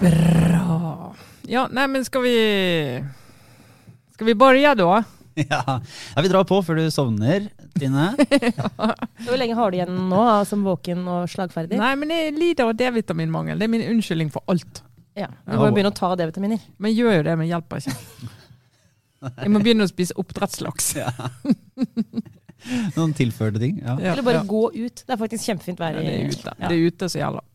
Bra. Ja, nei, men skal vi Skal vi begynne, da? Ja. ja, Vi drar på før du sovner, Tine. Hvor lenge har du igjen nå som våken og slagferdig? Nei, men jeg lider av D-vitaminmangel. Det er min unnskyldning for alt. Ja, Du må jo begynne å ta D-vitaminer. Men jeg gjør jo det, men hjelper ikke. Jeg må begynne å spise oppdrettslaks. Ja. Noen tilførte ting. Ja. Ja, Eller bare ja. gå ut. Det er faktisk kjempefint vær Ja, det er ute. Ja. Det er ute som gjelder.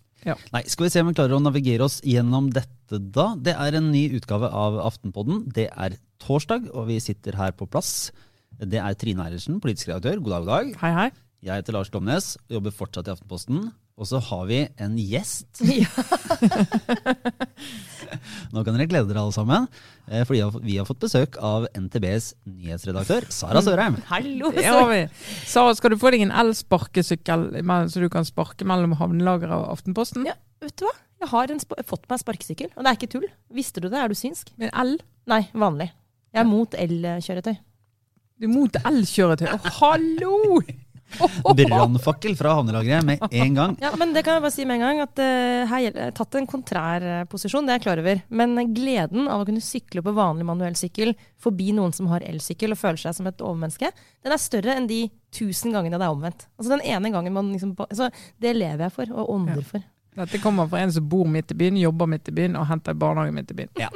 Nei, Skal vi se om vi klarer å navigere oss gjennom dette, da. Det er en ny utgave av Aftenpodden. Det er torsdag, og vi sitter her på plass. Det er Trine Eilertsen, politisk redaktør. God dag, god dag. Hei, hei. Jeg heter Lars Glomnes, jobber fortsatt i Aftenposten. Og så har vi en gjest. Ja. Nå kan dere glede dere alle sammen, for fordi vi har fått besøk av NTBs nyhetsredaktør, Sara Sørheim. Hallo! Det har vi. Sara, skal du få deg en elsparkesykkel så du kan sparke mellom havnelageret og Aftenposten? Ja, vet du hva? Jeg har en fått meg sparkesykkel, og det er ikke tull. Visste du det? Er du synsk? Men en el? Nei, vanlig. Jeg er mot elkjøretøy. Du er mot elkjøretøy. Å, hallo! Brannfakkel fra havnelageret med en gang. Ja, men det kan jeg bare si med en gang, at uh, her gjelder tatt en kontrær posisjon, det er jeg klar over. Men gleden av å kunne sykle på vanlig manuell sykkel forbi noen som har elsykkel og føler seg som et overmenneske, den er større enn de tusen gangene det er omvendt. Altså den ene gangen man liksom altså, Det lever jeg for, og ånder for. Dette kommer fra en som bor midt i byen, jobber midt i byen og henter barnehage midt i byen. Ja.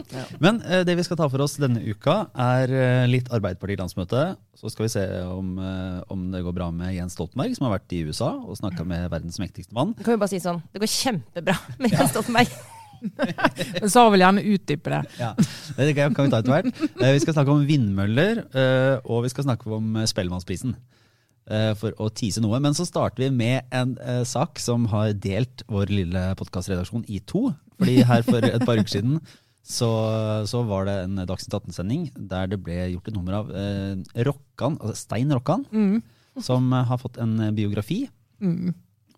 Men uh, det vi skal ta for oss denne uka, er uh, litt Arbeiderparti-landsmøte. Så skal vi se om, uh, om det går bra med Jens Stoltenberg, som har vært i USA og snakka med verdens mektigste mann. Kan vi bare si sånn, det går kjempebra med Jens Stoltenberg. Men Sara vil gjerne utdype det. Ja, Det kan kan vi ta etter hvert. Vi skal snakke om vindmøller, eh, og vi skal snakke om Spellemannsprisen. Eh, For å tease noe. Men så starter vi med en eh, sak som har delt vår lille podkastredaksjon i to. Fordi her for et par uker siden så, så var det en Dagsnytt 18-sending der det ble gjort et nummer av eh, Rokkan, altså Stein Rokkan, Mm. som eh, har fått en biografi. Mm.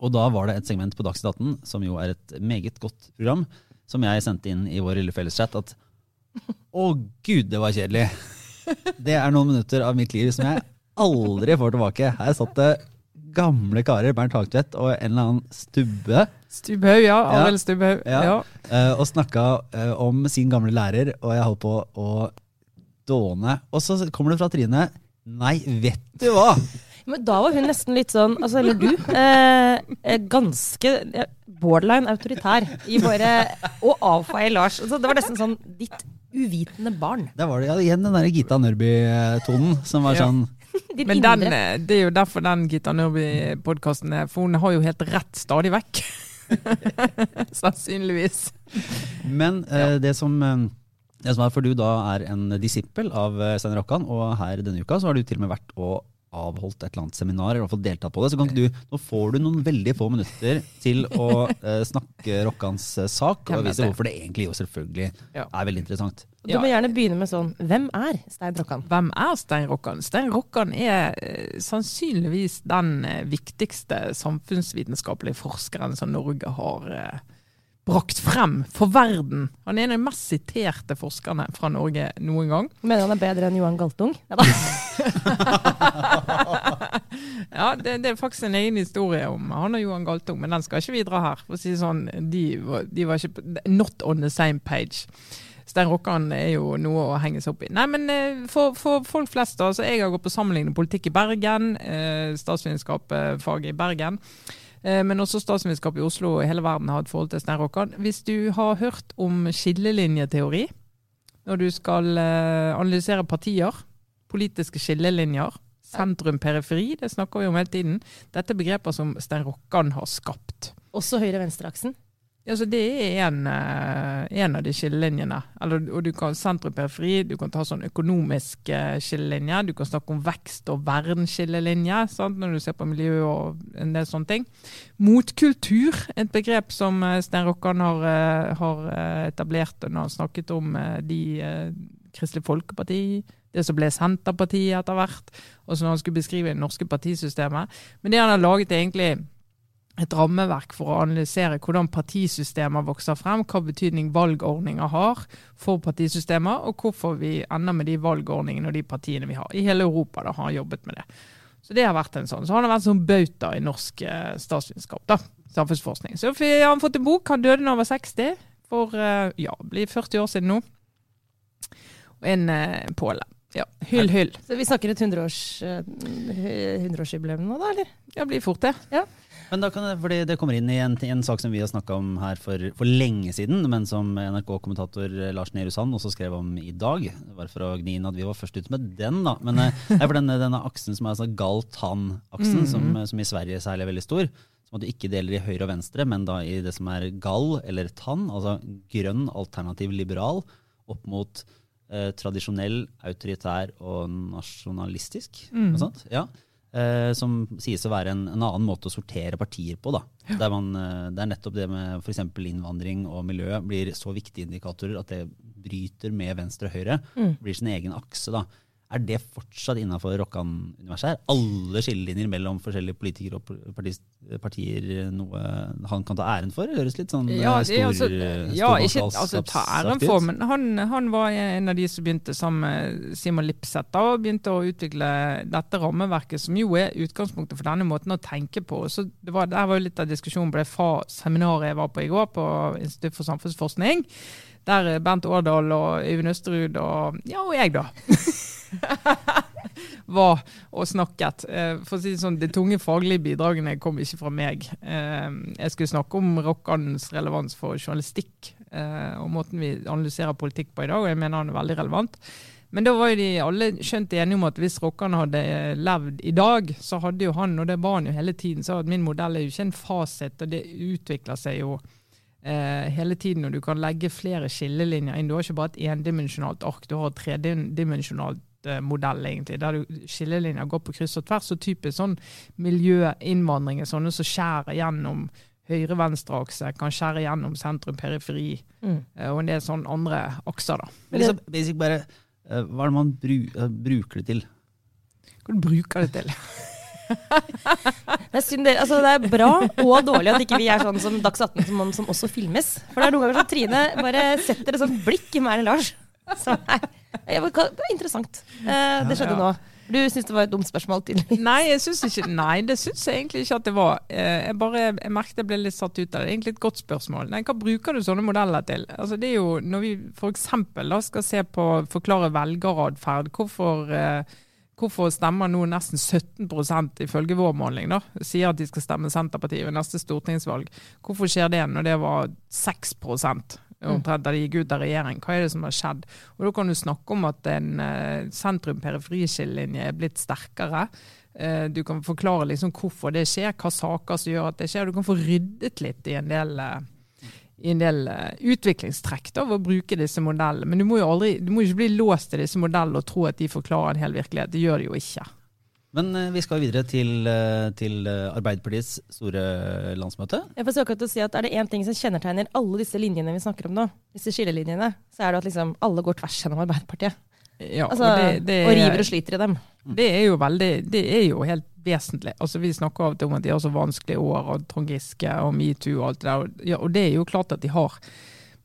Og da var det et segment på Dagsnytt 18, som jo er et meget godt program, som jeg sendte inn i vår lille felleschat at å gud, det var kjedelig. Det er noen minutter av mitt liv som jeg aldri får tilbake. Her satt det gamle karer, Bernt Hagtvedt og en eller annen stubbe, Stubbhaug, ja. Arild Stubbhaug. Ja. Ja. Uh, og snakka uh, om sin gamle lærer, og jeg holdt på å dåne. Og så kommer det fra Trine. Nei, vet du hva? Men da var hun nesten litt sånn, altså, eller du, eh, eh, ganske eh, borderline autoritær i bare å avfeie Lars. Altså, det var nesten sånn ditt uvitende barn. Der var det ja, igjen den der Gita Nørby-tonen som var Ja. sånn Ditt Men den, indre. eh, det er jo derfor den Gita Nørby-podkasten er, for hun har jo helt rett stadig vekk. Sannsynligvis. Men eh, det som eh, det som er for du da er en disippel av Stein Rokkan, og her denne uka så har du til og med vært og avholdt et eller annet seminar, eller i hvert fall deltatt på det. Så kan ikke du, nå får du noen veldig få minutter til å eh, snakke Rokkans eh, sak, og vise hvorfor det egentlig jo selvfølgelig Ja. er veldig interessant. Du må gjerne begynne med sånn Hvem er Stein Rokkan? Hvem er Stein Rokkan? Stein Rokkan er eh, sannsynligvis den eh, viktigste samfunnsvitenskapelige forskeren som Norge har eh, brakt frem for verden. Han er en av de mest siterte forskerne fra Norge noen gang. Mener han er bedre enn Johan Galtung? Ja, da. Ja, det, det er faktisk en egen historie om han og Johan Galtung, men den skal ikke vi dra her. For å si sånn, de, de var ikke Not on the same page. Stein Rokkan er jo noe å henge seg opp i. Nei, men eh, for, for folk flest, da. Så jeg har gått på sammenlignende politikk i Bergen. Eh, Statsvitenskap-faget i Bergen. Eh, men også statsvitenskap i Oslo og hele verden har et forhold til Stein. Hvis du har hørt om skillelinjeteori, når du skal eh, analysere partier, politiske skillelinjer, sentrum-periferi, det snakker vi om hele tiden. Dette er begreper som Stein Rokkan har skapt. Også høyre-venstre-aksen. Ja, så det er en, eh, en av de skillelinjene. Eller, og du kan sentrum-periferi, du kan ta sånn økonomisk eh, skillelinje, du kan snakke om vekst og vern-skillelinje, når du ser på miljø og en del sånne ting. Motkultur, et begrep som eh, Stein Rokkan har, har etablert når han snakket om de Kristelig Folkeparti, det som ble Senterpartiet etter hvert, og når han skulle beskrive det norske partisystemet. Men det han har laget er egentlig et rammeverk for å analysere hvordan partisystemer vokser frem, hva betydning valgordninger har for partisystemer, og hvorfor vi ender med de valgordningene og de partiene vi har. I hele Europa da, har han jobbet med det. Så det har vært en sånn. Så han har vært sånn bauta i norsk eh, statsvitenskap. da, Samfunnsforskning. Så har han fått en bok. Han døde da han var 60. For eh, ja, blir 40 år siden nå. Og en eh, påle. Ja, hyll, hyll. Så vi snakker et 100-års, eh, 100-årsjubileum nå, da, eller? Ja, blir fort det. Men da kan det, fordi det kommer inn i en, en sak som vi har snakka om her for, for lenge siden, men som NRK-kommentator Lars Nehru Sand også skrev om i dag. Bare for å gni inn at vi var først ute med den, da. Men eh, det er for denne, denne aksen som er altså gall-tann-aksen, Mhm. som, som i Sverige særlig er veldig stor. Som du ikke deler i høyre og venstre, men da i det som er gall eller tann, altså grønn, alternativ, liberal, opp mot eh, tradisjonell, autoritær og nasjonalistisk. Mm. Og sånt. Ja. Eh, som sies å være en, en annen måte å sortere partier på. Da. Der man, eh, det er nettopp det med f.eks. innvandring og miljø blir så viktige indikatorer at det bryter med venstre og høyre. Mm. Blir sin egen akse. da. Er det fortsatt innafor Rokkan-universet? Er Alle skillelinjer mellom forskjellige politikere og partier noe han kan ta æren for? Det høres litt sånn Ja, eh, det stor, altså, stor, ja ikke altså, ta æren for, men han, han var en av de som begynte sammen med Simon Lipseth da, og begynte å utvikle dette rammeverket, som jo er utgangspunktet for denne måten å tenke på. Så det var, Der var jo litt av diskusjonen på det fra seminaret jeg var på i går, på Institutt for samfunnsforskning. Der Bent Årdal og Øyvind Østerud og ja, og jeg, da. var og snakket. Eh, For å si det sånn, De tunge faglige bidragene kom ikke fra meg. Eh, Jeg skulle snakke om rockandens relevans for journalistikk eh, og måten vi analyserer politikk på i dag, og jeg mener han er veldig relevant. Men da var jo de alle skjønt enige om at hvis rockerne hadde levd i dag, så hadde jo han, og det var han jo hele tiden, så at min modell er jo ikke en fasit, og det utvikler seg jo eh, hele tiden, og du kan legge flere skillelinjer inn. Du har ikke bare et endimensjonalt ark, du har et tredimensjonalt modell, egentlig, der du, skillelinjer går på kryss og tvers. Og typisk sånn miljøinnvandring er sånne som skjærer gjennom høyre-venstre-akse, kan skjære gjennom sentrum-periferi, Mm. eh, og en del sånne andre akser. da. Men liksom, basic bare, eh, hva er det man bru, eh, bruker det til? Hva du bruker det til? Det er, synd, altså det er bra og dårlig at ikke vi er sånn som Dags 18 som, som også filmes. For det er noen ganger som Trine bare setter et sånt blikk i meg eller Lars. Så, nei, det er interessant. Eh, det skjedde nå. Du syns det var et dumt spørsmål, tydeligvis. Nei, jeg synes ikke, nei, det syns jeg egentlig ikke at det var. Eh, Jeg bare, jeg merket jeg ble litt satt ut av det. Egentlig et godt spørsmål. Nei, Hva bruker du sånne modeller til? Altså, det er jo Når vi f.eks. skal se på forklare velgeratferd, hvorfor, eh, hvorfor stemmer nå nesten 17 ifølge vår måling da, sier at de skal stemme Senterpartiet ved neste stortingsvalg. Hvorfor skjer det når det var 6 omtrent da de gikk ut av regjering? Hva er det som har skjedd? Og Da kan du snakke om at en uh, sentrum-periferi-skillelinje er blitt sterkere. Eh, du kan forklare liksom hvorfor det skjer, hva saker som gjør at det skjer. Du kan få ryddet litt i en del, eh, i en del eh, utviklingstrekk da, ved å bruke disse modellene. Men du må jo aldri, du må ikke bli låst til disse modellene og tro at de forklarer en hel virkelighet. Det gjør de jo ikke. Men eh, vi skal videre til, eh, til eh, Arbeiderpartiets store landsmøte. Jeg får akkurat å si at Er det én ting som kjennetegner alle disse linjene vi snakker om nå, disse skillelinjene, så er det at liksom alle går tvers gjennom Arbeiderpartiet. Ja, Altså, og, det, det, og river og sliter i dem. Det er jo veldig, det er jo helt vesentlig. Altså Vi snakker av og til om at de har så vanskelige år, og Trond Giske og metoo og alt det der. Og, ja, og det er jo klart at de har.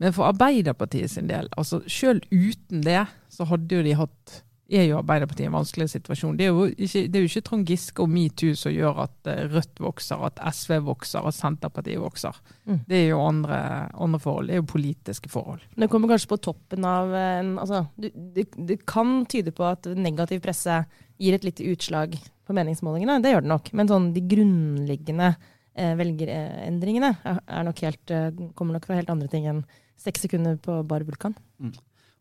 Men for Arbeiderpartiet sin del, altså selv uten det, så hadde jo de hatt er jo Arbeiderpartiet i en vanskelig situasjon. Det er jo ikke, det er jo ikke Trond Giske og metoo som gjør at eh, Rødt vokser, at SV vokser, at Senterpartiet vokser. Mm. Det er jo andre, andre forhold. Det er jo politiske forhold. Det kommer kanskje på toppen av en altså, det, det kan tyde på at negativ presse gir et lite utslag på meningsmålingene. Det gjør det nok. Men sånn, de grunnleggende eh, velgerendringene er, nok helt, eh, kommer nok fra helt andre ting enn seks sekunder på bar vulkan.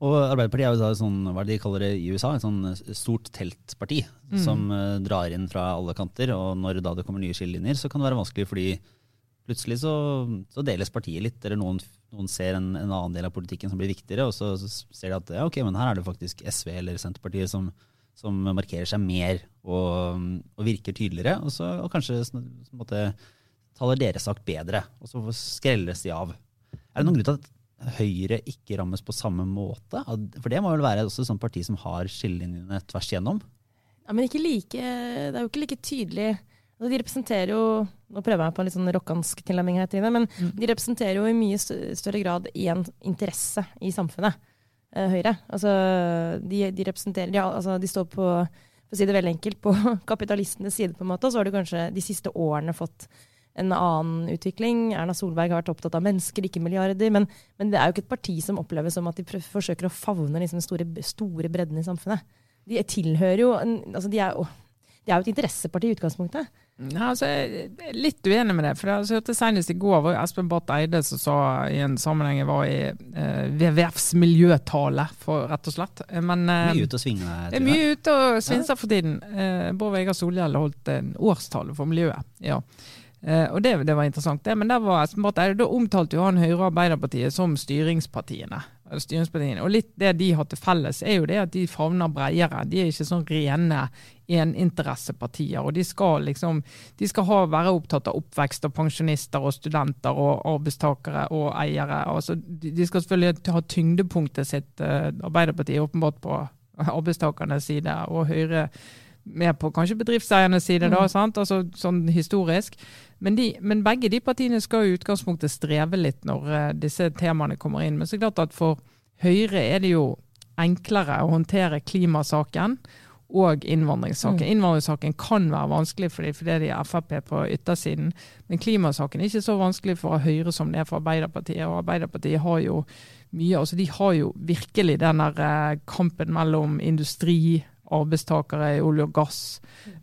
Og Arbeiderpartiet er jo da sånn, hva de kaller det i USA, et sånn eh, stort teltparti Mm. som uh, drar inn fra alle kanter. Og når da det kommer nye skillelinjer, så kan det være vanskelig fordi plutselig så, så deles partiet litt, eller noen, noen ser en, en annen del av politikken som blir viktigere, og så, så ser de at ja, ok, men her er det faktisk SV eller Senterpartiet som, som markerer seg mer og, og virker tydeligere, og, så, og kanskje så, måte, taler deres sak bedre, og så skrelles de av. Er det noen grunn til at Høyre ikke rammes på samme måte? For det må vel være også et sånt parti som har skillelinjene tvers igjennom? Ja, men ikke like, det er jo ikke like tydelig altså, De representerer jo Nå prøver jeg på en litt sånn rockansk tilnærming her, Trine. Men Mm. de representerer jo i mye større grad én interesse i samfunnet. eh, Høyre. Altså, de, de representerer de, altså, de står på for å si det veldig enkelt, på kapitalistenes side, på en måte. Og så har du kanskje de siste årene fått en annen utvikling. Erna Solberg har vært opptatt av mennesker, ikke milliarder. Men, men det er jo ikke et parti som oppleves som at de prøv- forsøker å favne liksom den store, store bredden i samfunnet. De tilhører jo en, altså de, er, de er jo et interesseparti i utgangspunktet. Ja, altså, jeg er litt uenig med det. for jeg hørte Senest i går var Espen Barth Eide som sa i en sammenheng jeg var i eh, WWFs miljøtale, for, rett og slett. Men, eh, Mye ute og svinge. det er mye ute og svinser for tiden. Eh, Bård Vegar Solhjell holdt en årstale for miljøet. ja. Eh, og det, det var interessant, det. Men var Eide, da omtalte jo han Høyre og Arbeiderpartiet som styringspartiene. styringspartiene. Og litt det de har til felles, er jo det at de favner bredere. De er ikke sånn rene eninteressepartier. Og de skal liksom de skal ha, være opptatt av oppvekst og pensjonister og studenter og arbeidstakere og eiere. Altså, de, de skal selvfølgelig ha tyngdepunktet sitt, eh, Arbeiderpartiet åpenbart på arbeidstakernes side, og Høyre mer på kanskje bedriftseiernes side, da, Mm. sant? Altså, sånn historisk. Men, de, men begge de partiene skal i utgangspunktet streve litt når eh, disse temaene kommer inn. Men så er det klart at for Høyre er det jo enklere å håndtere klimasaken og innvandringssaken. Mm. Innvandringssaken kan være vanskelig for dem fordi de er Frp på yttersiden, men klimasaken er ikke så vanskelig for Høyre som det er for Arbeiderpartiet. Og Arbeiderpartiet har jo mye, altså de har jo virkelig den der eh, kampen mellom industri, arbeidstakere i olje og gass,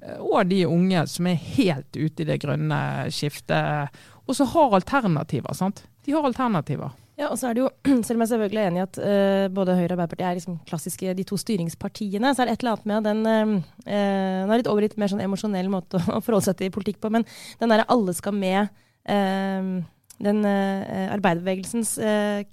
eh, og de unge som er helt ute i det grønne skiftet, og som har alternativer. sant? De har alternativer. Ja, og så er det jo, Selv om jeg selvfølgelig er enig i at uh, både Høyre og Arbeiderpartiet er liksom klassiske de to styringspartiene, så er det et eller annet med den uh, er det litt over litt mer sånn emosjonell måte å forholde seg til politikk på, men den derre alle skal med uh, den Arbeiderbevegelsens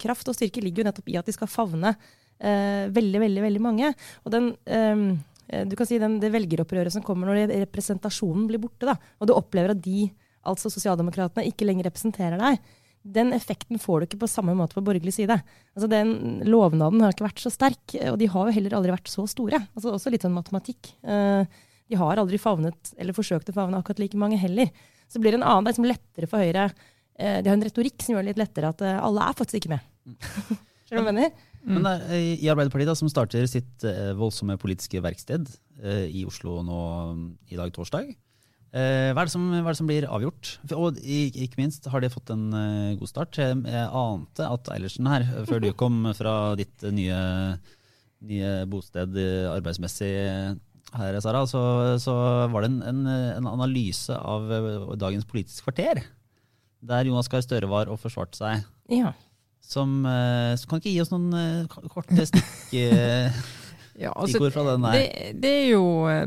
kraft og styrke ligger jo nettopp i at de skal favne veldig, veldig, veldig mange. Og den eh, du kan si den, Det velgeropprøret som kommer når representasjonen blir borte, da, og du opplever at de, altså sosialdemokratene, ikke lenger representerer deg, den effekten får du ikke på samme måte på borgerlig side. Altså den Lovnaden har ikke vært så sterk, og de har jo heller aldri vært så store. Altså Også litt sånn matematikk. Eh, De har aldri favnet, eller forsøkt å favne akkurat like mange heller. Så blir det en annen, det er liksom lettere for Høyre. Eh, De har en retorikk som gjør det litt lettere at eh, alle er faktisk ikke med. Skjønner du hva jeg mener? Men det er, eh, i Arbeiderpartiet, da, som starter sitt eh, voldsomme politiske verksted eh, i Oslo nå mm, i dag, torsdag, eh, hva, er det som, hva er det som blir avgjort? Og ikke minst, har de fått en god start? Jeg, ante at Eilertsen her, før du kom fra ditt nye, nye bosted arbeidsmessig her, Sara, så, så var det en, en, en analyse av dagens Politisk kvarter, der Jonas Gahr Støre var og forsvarte seg. Ja. Som, eh, kan ikke gi oss noen eh, korte stikk, eh, Ja, altså, det, det er jo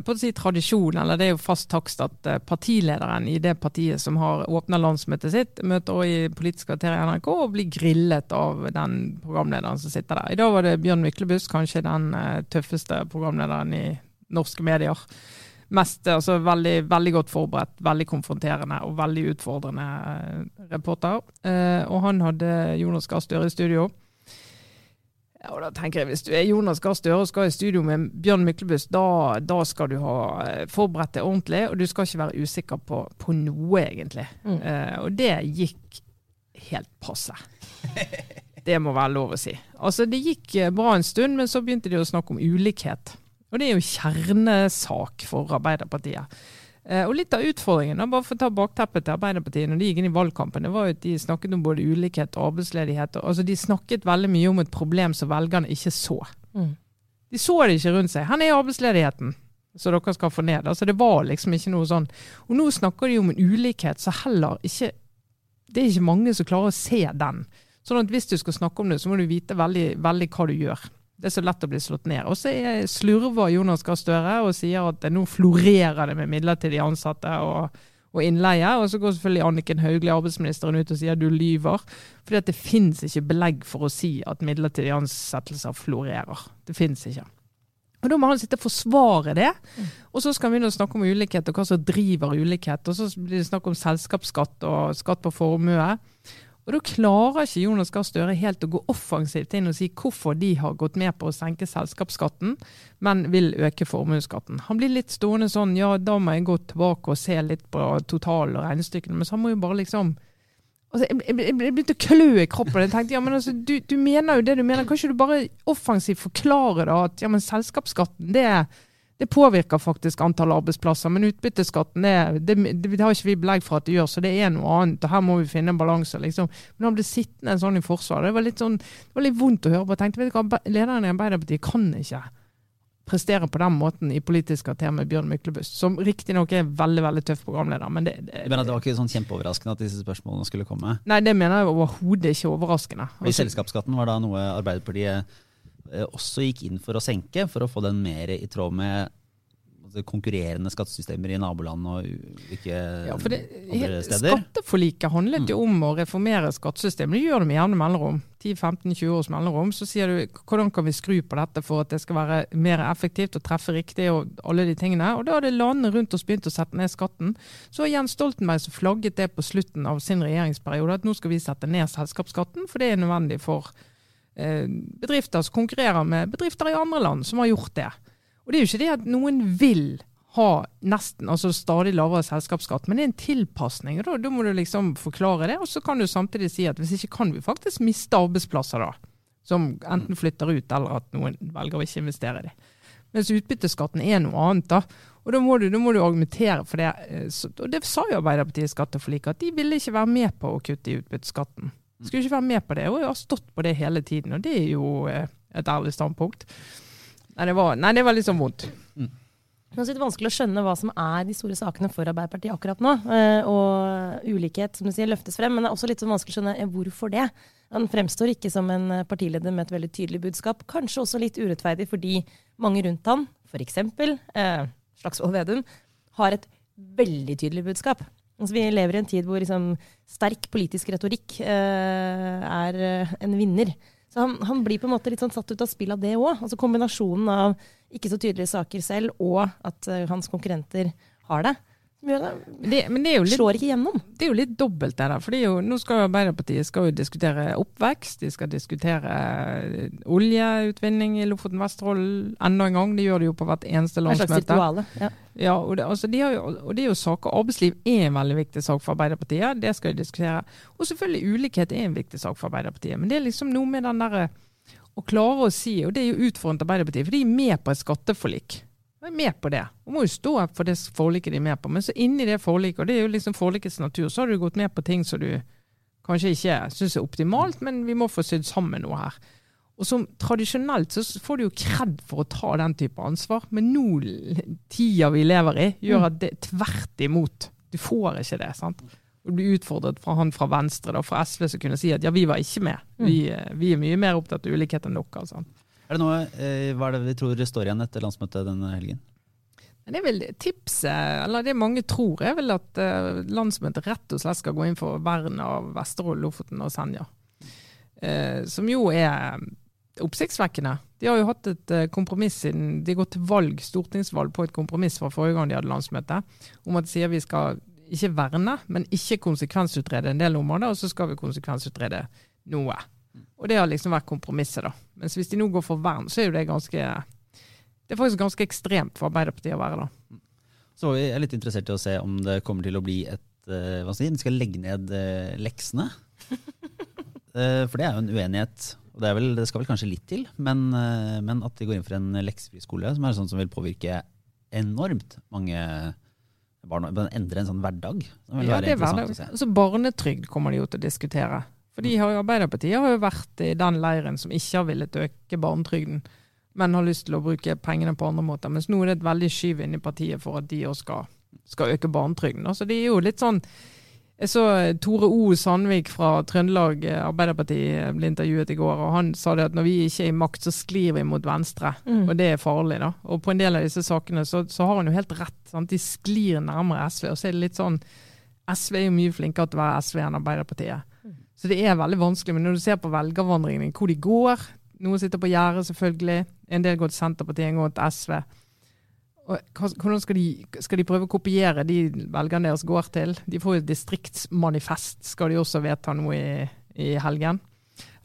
på å si tradisjon, eller det er jo fast takst at partilederen i det partiet som har åpna landsmøtet sitt, møter også i Politisk kvarter i NRK og blir grillet av den programlederen som sitter der. I dag var det Bjørn Myklebust, kanskje den tøffeste programlederen i norske medier. Mest, altså veldig, veldig godt forberedt, veldig konfronterende og veldig utfordrende eh, reporter. Eh, og han hadde Jonas Gahr Støre i studio. Ja, og da tenker jeg, Hvis du er Jonas Gahr Støre og skal i studio med Bjørn Myklebust, da, da skal du ha eh, forberedt deg ordentlig, og du skal ikke være usikker på, på noe, egentlig. Mm. Uh, og det gikk helt passe. Det må være lov å si. Altså, Det gikk bra en stund, men så begynte de å snakke om ulikhet. Og det er jo kjernesak for Arbeiderpartiet. Eh, og litt av utfordringen, bare for å ta bakteppet til Arbeiderpartiet når de gikk inn i valgkampen, det var jo at de snakket om både ulikhet og arbeidsledighet. Altså De snakket veldig mye om et problem som velgerne ikke så. Mm. De så det ikke rundt seg. Her er arbeidsledigheten? Så dere skal få ned. Altså Det var liksom ikke noe sånn. Og nå snakker de om en ulikhet så heller ikke Det er ikke mange som klarer å se den. Sånn at hvis du skal snakke om det, så må du vite veldig, veldig hva du gjør. Det er så lett å bli slått ned. Og så er- slurver Jonas Gahr Støre og sier at det nå florerer det med midlertidig ansatte og, og innleie. Og så går selvfølgelig Anniken Hauglie, arbeidsministeren, ut og sier at du lyver. Fordi at det finnes ikke belegg for å si at midlertidige ansettelser florerer. Det finnes ikke. Og Da må han sitte og forsvare det. Og så skal han begynne å snakke om ulikhet og hva som driver ulikhet. Og så blir det snakk om selskapsskatt og skatt på formue. Og da klarer ikke Jonas Gahr Støre helt å gå offensivt inn og si hvorfor de har gått med på å senke selskapsskatten, men vil øke formuesskatten. Han blir litt stående sånn ja, da må jeg gå tilbake og se litt på total og regnestykkene. Men så må jo bare liksom Altså, jeg, jeg, jeg begynte å klø i kroppen. Jeg tenkte, ja, men altså, du, du mener jo det du mener. Kan ikke du bare offensivt forklare da at ja, men selskapsskatten, det, Det påvirker faktisk antall arbeidsplasser, men utbytteskatten er, det, det, har ikke vi belegg for at det gjør, så det er noe annet. og Her må vi finne en balanse. Liksom. Men han ble sittende sånn i forsvaret. Det var litt, sånn, det var litt vondt å høre på. Jeg tenkte, vet du hva, Lederen i Arbeiderpartiet kan ikke prestere på den måten i Politisk kvarter med Bjørn Myklebust, som riktignok er veldig veldig tøff programleder. Men det, det, men det var ikke sånn kjempeoverraskende at disse spørsmålene skulle komme? Nei, det mener jeg overhodet ikke overraskende. Og Selskapsskatten var da noe Arbeiderpartiet også gikk inn for å senke, for å få den mer i tråd med konkurrerende skattesystemer i naboland og ikke ja, det, andre steder. Skatteforliket handlet jo om å reformere skattesystemet. Det gjør de med jevne mellomrom. 10-15-20 års mellomrom. Så sier du hvordan kan vi skru på dette for at det skal være mer effektivt og treffe riktig og alle de tingene. Og da hadde landene rundt oss begynt å sette ned skatten. Så Jens Stoltenberg så flagget det på slutten av sin regjeringsperiode at nå skal vi sette ned selskapsskatten, for det er nødvendig for eh, bedrifter som konkurrerer med bedrifter i andre land som har gjort det. Og det er jo ikke det at noen vil ha nesten, altså stadig lavere selskapsskatt, men det er en tilpasning. Da, da må du liksom forklare det. Og så kan du samtidig si at hvis ikke kan vi faktisk miste arbeidsplasser da. Som enten flytter ut, eller at noen velger å ikke investere i dem. Mens utbytteskatten er noe annet. da. Og da må, du, da må du, argumentere for det. Eh, og det sa jo Arbeiderpartiet i skatteforliket, at de ville ikke være med på å kutte i utbytteskatten. Skulle ikke være med på det, og jeg har stått på det hele tiden. Og det er jo eh, et ærlig standpunkt. Nei, det var, nei, det var litt sånn vondt. Mm. Det er vanskelig å skjønne hva som er de store sakene for Arbeiderpartiet akkurat nå. Eh, og ulikhet som du sier, løftes frem, men det er også litt sånn vanskelig å skjønne eh, hvorfor det. Han fremstår ikke som en partileder med et veldig tydelig budskap. Kanskje også litt urettferdig fordi mange rundt han, f.eks. Eh, Slagsvold Vedum, har et veldig tydelig budskap. Altså, vi lever i en tid hvor liksom, sterk politisk retorikk eh, er en vinner. Så han, han, blir på en måte litt sånn satt ut av spill av det òg. Altså kombinasjonen av ikke så tydelige saker selv, og at uh, hans konkurrenter har det. Det, men det litt, slår ikke gjennom. Det er jo litt dobbelt, det der. For jo, nå skal jo Arbeiderpartiet skal jo diskutere oppvekst, de skal diskutere eh, oljeutvinning i Lofoten Vesterålen enda en gang. De gjør det jo på hvert eneste landsmøte. Ja. ja og, det, altså, de jo, og det er jo saker Arbeidsliv er en veldig viktig sak for Arbeiderpartiet. Det skal de diskutere. Og selvfølgelig ulikhet er en viktig sak for Arbeiderpartiet. Men det er liksom noe med den derre å klare å si, og det er jo utfordrende Arbeiderpartiet, for de er med på et skatteforlik er med på det. Og må jo stå for det forliket de er med på. Men så inni det forliket, og det er jo liksom forlikets natur, så har du gått med på ting som du kanskje ikke syns er optimalt, men vi må få sydd sammen noe her. Og som Tradisjonelt så får du jo kred for å ta den type ansvar, men nå, tida vi lever i, gjør mm. at det tvert imot. Du får ikke det. sant? Og blir utfordret fra han fra Venstre, da, fra SV, som kunne si at ja, vi var ikke med. Mm. Vi, eh, vi er mye mer opptatt av ulikhet enn dere. sant? Er det noe, eh, Hva er det vi tror står igjen etter landsmøtet denne helgen? Det er vel tipset, eller det mange tror, er vel at uh, landsmøtet rett og slett skal gå inn for vern av Vesterålen, Lofoten og Senja. Uh, som jo er oppsiktsvekkende. De har jo hatt et kompromiss siden de går til valg, stortingsvalg på et kompromiss fra forrige gang de hadde landsmøte, om at de sier vi skal ikke verne, men ikke konsekvensutrede en del områder, og så skal vi konsekvensutrede noe. Og det har liksom vært kompromisset, da. Mens hvis de nå går for vern, så er jo det ganske Det er faktisk ganske ekstremt for Arbeiderpartiet å være, da. Så vi er litt interessert i å se om det kommer til å bli et uh, Hva skal De skal legge ned uh, leksene. uh, for det er jo en uenighet. Og det, vel, det skal vel kanskje litt til, men, men, at de går inn for en leksefri skole, som er sånn som vil påvirke enormt mange barn, endre en sånn hverdag. Ja, det er hverdag. Altså, barnetrygd kommer de jo til å diskutere. For de har jo, Arbeiderpartiet har jo vært i den leiren som ikke har villet øke barnetrygden, men har lyst til å bruke pengene på andre måter. Mens nå er det et veldig skyv inn i partiet for at de òg skal, skal, øke barnetrygden. Så de er jo litt sånn jeg så Tore O. Sandvik fra Trøndelag Arbeiderparti ble intervjuet i går, og han sa det at når vi ikke er i makt, så sklir vi mot venstre. Mm. Og det er farlig, da. Og på en del av disse sakene så, så har han jo helt rett. Sant? De sklir nærmere SV. Og så er det litt sånn SV er jo mye flinkere til å være SV enn Arbeiderpartiet. Så det er veldig vanskelig. Men når du ser på velgervandringen, hvor de går Noen sitter på gjerdet, selvfølgelig. En del går til Senterpartiet, en går til SV. Og hvordan skal de, skal de, prøve å kopiere de velgerne deres går til? De får jo et distriktsmanifest, skal de også vedta noe i, i helgen.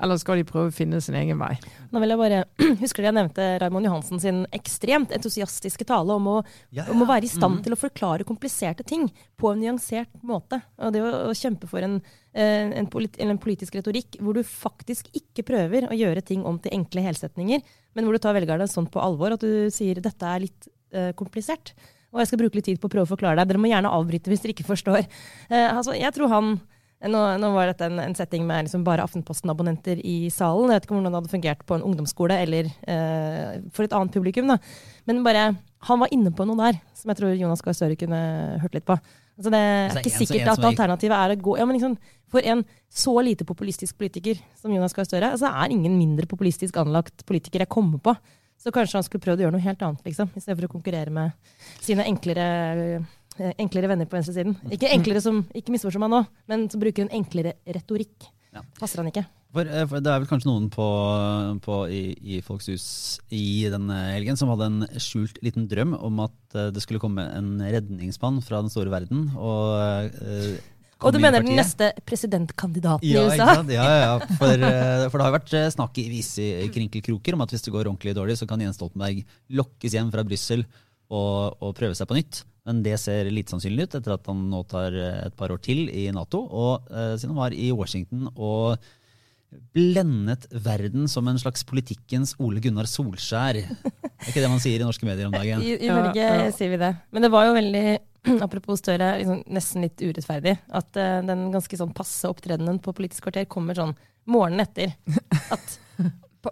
Eller skal de prøve å finne sin egen vei? Nå vil jeg bare, Husker du jeg nevnte Raymond Johansen sin ekstremt entusiastiske tale om å, ja, ja. om å være i stand mm. til å forklare kompliserte ting på en nyansert måte. Og det å, å kjempe for en, en, polit, en, politisk retorikk hvor du faktisk ikke prøver å gjøre ting om til enkle helsetninger, men hvor du tar velgerne sånn på alvor at du sier dette er litt uh, komplisert. Og jeg skal bruke litt tid på å prøve å forklare deg. Dere må gjerne avbryte hvis dere ikke forstår. Uh, altså, jeg tror han nå, nå, var dette en, en setting med liksom bare Aftenposten-abonnenter i salen. Jeg vet ikke hvordan det hadde fungert på en ungdomsskole eller eh, for et annet publikum. Da. Men bare, han var inne på noe der som jeg tror Jonas Gahr Støre kunne hørt litt på. Altså det er ikke sikkert at alternativet er å gå ja, men liksom, For en så lite populistisk politiker som Jonas Gahr Støre, altså er ingen mindre populistisk anlagt politiker jeg kommer på. Så kanskje han skulle prøvd å gjøre noe helt annet, liksom, i stedet for å konkurrere med sine enklere Eh, enklere venner på venstresiden. Ikke enklere som, ikke misforstå meg nå, men som bruker en enklere retorikk. Ja. Passer han ikke. For, eh, for, Det er vel kanskje noen på, på, i, i Folks hus i denne helgen som hadde en skjult liten drøm om at eh, det skulle komme en redningsmann fra den store verden. Og, uh, og du mener den neste presidentkandidaten ja, i USA? Ja, ja, for, for, det har vært snakk i vise krinkelkroker om at hvis det går ordentlig dårlig, så kan Jens Stoltenberg lokkes hjem fra Brussel og, og prøve seg på nytt. Men det ser lite sannsynlig ut etter at han nå tar eh, et par år til i Nato. Og eh, siden han var i Washington og blendet verden som en slags politikkens Ole Gunnar Solskjær. Det er ikke det man sier i norske medier om dagen. I, i Norge ja, ja. sier vi det. Men det var jo veldig, apropos Støre, liksom nesten litt urettferdig at uh, den ganske sånn passe opptredenen på Politisk kvarter kommer sånn morgenen etter. At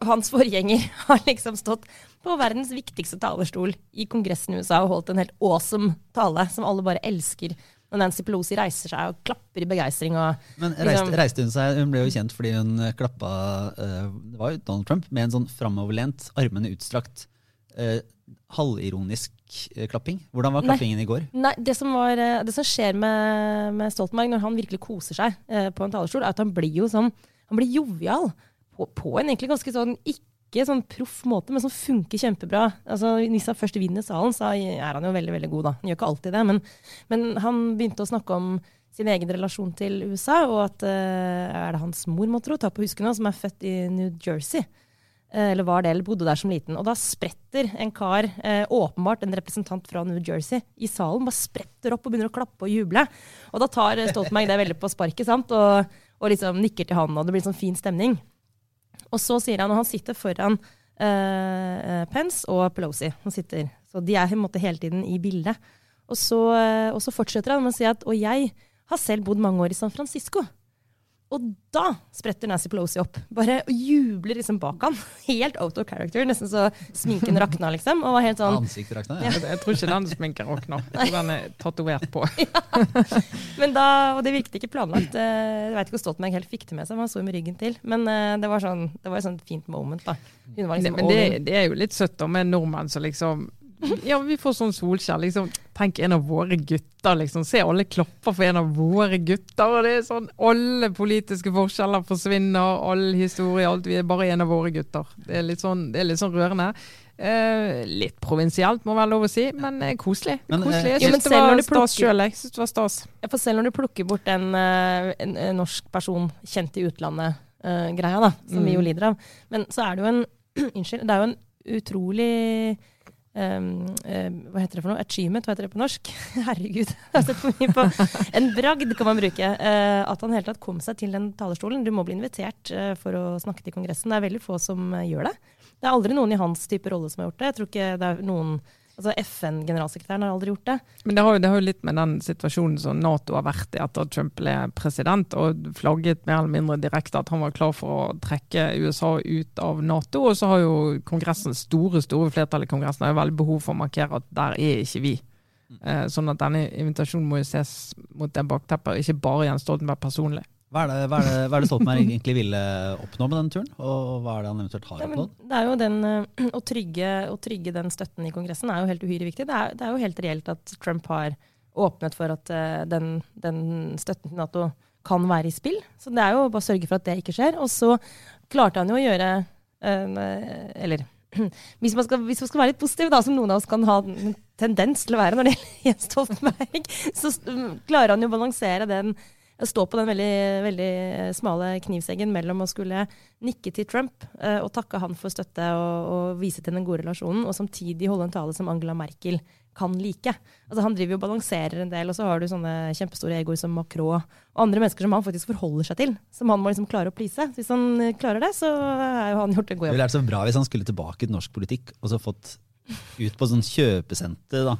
hans forgjenger har liksom stått på verdens viktigste talerstol i Kongressen i USA og holdt en helt awesome tale som alle bare elsker. Når Nancy Pelosi reiser seg og klapper i begeistring. Men reiste, liksom, reiste, hun seg Hun ble jo kjent fordi hun klappa uh, Det var jo Donald Trump med en sånn framoverlent, armene utstrakt, uh, halvironisk uh, klapping. Hvordan var klappingen nei, i går? Nei, Det som, var, det som skjer med, med, Stoltenberg når han virkelig koser seg på en talerstol, er at han blir jo sånn Han blir jovial på, på, en egentlig ganske sånn ikke sånn proff måte, men som funker kjempebra. Altså, Hvis han først vinner salen, så er han jo veldig veldig god, da. Han gjør ikke alltid det, men, men han begynte å snakke om sin egen relasjon til USA, og at uh, er det hans mor, må tro, ta på huskene, som er født i New Jersey. Uh, eller var det, eller bodde der som liten. Og da spretter en kar, uh, åpenbart en representant fra New Jersey, i salen. Bare spretter opp og begynner å klappe og juble. Og da tar Stoltenberg det veldig på sparket, sant, og, og liksom nikker til han, og det blir sånn fin stemning. Og så sier han, og han sitter foran uh, Pence og Pelosi. Han sitter, så de er måte hele tiden i bildet. Og så, uh, og så fortsetter han med å si at Og jeg har selv bodd mange år i San Francisco. Og da spretter Nancy Pelosi opp. Bare og jubler liksom bak han. Helt out of character. Nesten så sminken rakna, liksom. Og var helt sånn Ansiktet rakna? Ja. Jeg, jeg, tror ikke den sminken rakna. Den er tatovert på. ja. Men da, Og det virket ikke planlagt. Eh, jeg vet ikke hvor Stoltenberg helt fikk det med seg, han så med ryggen til. Men eh, det var sånn, det var et sånt fint moment, da. Liksom men det, det, er jo litt søtt da, med nordmenn som liksom ja, vi får sånn Solskjær. Liksom, tenk en av våre gutter, liksom. Se alle klapper for en av våre gutter. og det er sånn, Alle politiske forskjeller forsvinner, all historie, alt. Vi er bare en av våre gutter. Det er litt sånn, det er litt sånn rørende. Eh, litt provinsielt, må være lov å si, men eh, koselig. Men, koselig. Jeg syns det var stas sjøl. Jeg synes det var stas. For selv når du plukker bort en, eh, en, en norsk person kjent i utlandet-greia, uh, da, som mm. vi jo lider av, men så er det jo en Unnskyld. Det er jo en utrolig Um, um, hva heter det for noe? Achievement, hva heter det på norsk? Herregud, jeg har sett for mye på En bragd kan man bruke. Uh, at han helt tatt kom seg til den talerstolen. Du må bli invitert uh, for å snakke til Kongressen. Det er veldig få som uh, gjør det. Det er aldri noen i hans type rolle som har gjort det. Jeg tror ikke det er noen Altså FN-generalsekretæren har aldri gjort det. Men det har, jo, det har, jo, litt med den situasjonen som Nato har vært i etter at Trump ble president, og flagget mer eller mindre direkte at han var klar for å trekke USA ut av Nato. Og så har jo Kongressen, store store flertall i Kongressen har jo veldig behov for å markere at der er ikke vi. Eh, sånn at denne invitasjonen må jo ses mot det bakteppet, ikke bare Jens Stoltenberg personlig. Hva er, det, hva, er det, hva er det Stoltenberg egentlig ville oppnå med denne turen? Og hva er det han eventuelt har oppnådd? det er jo den, uh, å, trygge, å, trygge, den støtten i Kongressen er jo helt uhyre viktig. Det er, det er jo helt reelt at Trump har åpnet for at uh, den, den, støtten til Nato kan være i spill. Så det er jo bare å sørge for at det ikke skjer. Og så klarte han jo å gjøre uh, Eller hvis man, skal, hvis man, skal, være litt positiv, da, som noen av oss kan ha en tendens til å være når det gjelder Jens Stoltenberg, så klarer han jo å balansere den stå på den veldig, veldig smale knivseggen mellom å skulle nikke til Trump uh, og takke han for støtte og, og, vise til den gode relasjonen, og samtidig holde en tale som Angela Merkel kan like. Altså Han driver jo og balanserer en del, og så har du sånne kjempestore egoer som Macron og andre mennesker som han faktisk forholder seg til, som han må liksom klare å please. Hvis han klarer det, så er jo han gjort en god jobb. Det ville vært så bra hvis han skulle tilbake til norsk politikk og så fått ut på sånn kjøpesenter da,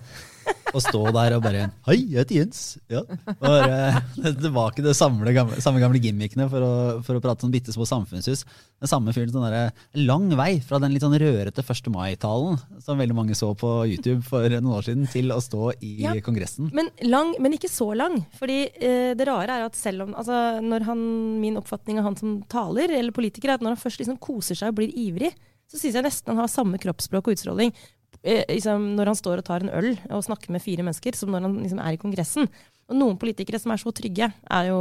og stå der og bare Hei, jeg heter Jens. Ja. Bare tilbake til det samme gamle, samme gamle gimmickene for å, for å prate sånn bitte små samfunnshus. Den samme fyren sånn der, lang vei fra den litt sånn rørete 1. mai-talen som veldig mange så på YouTube for noen år siden, til å stå i Ja. Kongressen. Men lang, men ikke så lang. Fordi eh, det rare er at selv om altså, når han, Min oppfatning av han som taler, eller politiker, er at når han først liksom koser seg og blir ivrig, så syns jeg nesten han har samme kroppsspråk og utstråling eh, liksom, når han står og tar en øl og snakker med fire mennesker, som når han liksom er i Kongressen. Og noen politikere som er så trygge, er jo,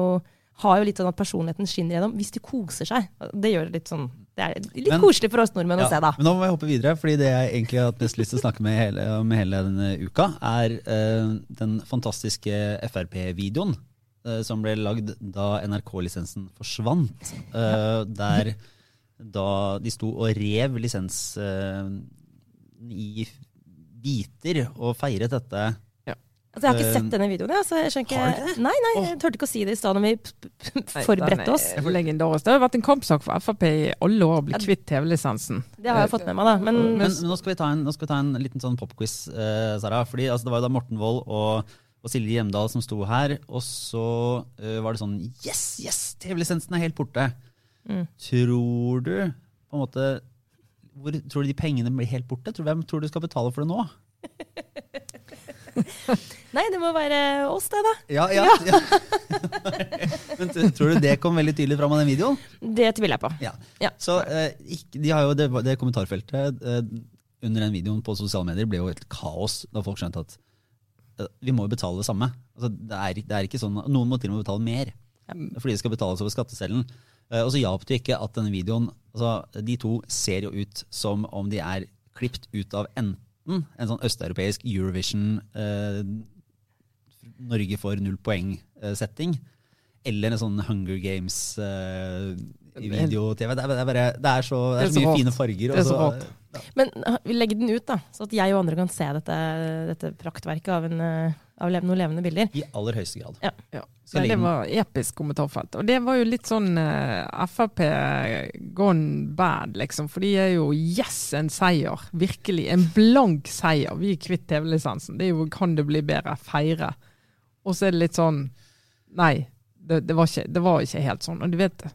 har jo litt sånn at personligheten skinner gjennom hvis de koser seg. Det gjør det litt sånn Det er litt Men- koselig for oss nordmenn å se, da. Men nå må jeg hoppe videre, fordi det jeg egentlig har hatt mest lyst til å snakke med hele, om hele denne uka, er uh, den fantastiske Frp-videoen uh, som ble lagd da NRK-lisensen forsvant. Uh, der da de sto og rev lisens eh, i biter og feiret dette. Altså, jeg har ikke Eh, sett denne videoen. Ja, så jeg skjønner har ikke Nei, nei, jeg turte ikke å si det i stad når vi forberedte oss. Nei, er. Det har vært en kampsak for Frp i alle år å bli kvitt TV-lisensen. Det har jeg fått med meg, da. Men, Men, men nå, skal vi ta en, nå skal vi ta en liten sånn popquiz, eh, Sara. Fordi altså, det var jo da Morten Wold og, og Silje Hjemdal som sto her, og så uh, var det sånn Yes, yes! TV-lisensen er helt borte. Mm. Tror du på en måte hvor Tror du de pengene blir helt borte? Hvem tror du skal betale for det nå? nei, det må være oss, det, da. Ja, ja, ja. Men tror du det kom veldig tydelig fram av den videoen? Det tviler jeg på. Ja. Ja. Så eh, de har jo det, det kommentarfeltet eh, under den videoen på sosiale medier ble jo et kaos da folk skjønte at eh, vi må jo betale det samme. Altså, det, er, det er ikke sånn, Noen må til og med betale mer fordi det skal betales over skatteseddelen. Eh, og så hjalp det ikke at denne videoen altså, De to ser jo ut som om de er klipt ut av enten en sånn østeuropeisk Eurovision eh, Norge får null poeng-setting, eller en sånn Hunger Games-video-TV. det, er- det, er det er så, det er så mye fine farger. Det er og så så- rart. Men legg den ut, da, så at jeg og andre kan se dette, dette praktverket av, en, uh, av lev noen levende bilder. I aller høyeste grad. Ja. ja. Nei, det var episk kommentarfelt. Og det var jo litt sånn uh, Frp gone bad, liksom. For de er jo yes, en seier. Virkelig. En blank seier. Vi er kvitt TV-lisensen. Det er jo kan det bli bedre. Feire. Og så er det litt sånn Nei, det, det, var, ikke, det var ikke helt sånn. Og du vet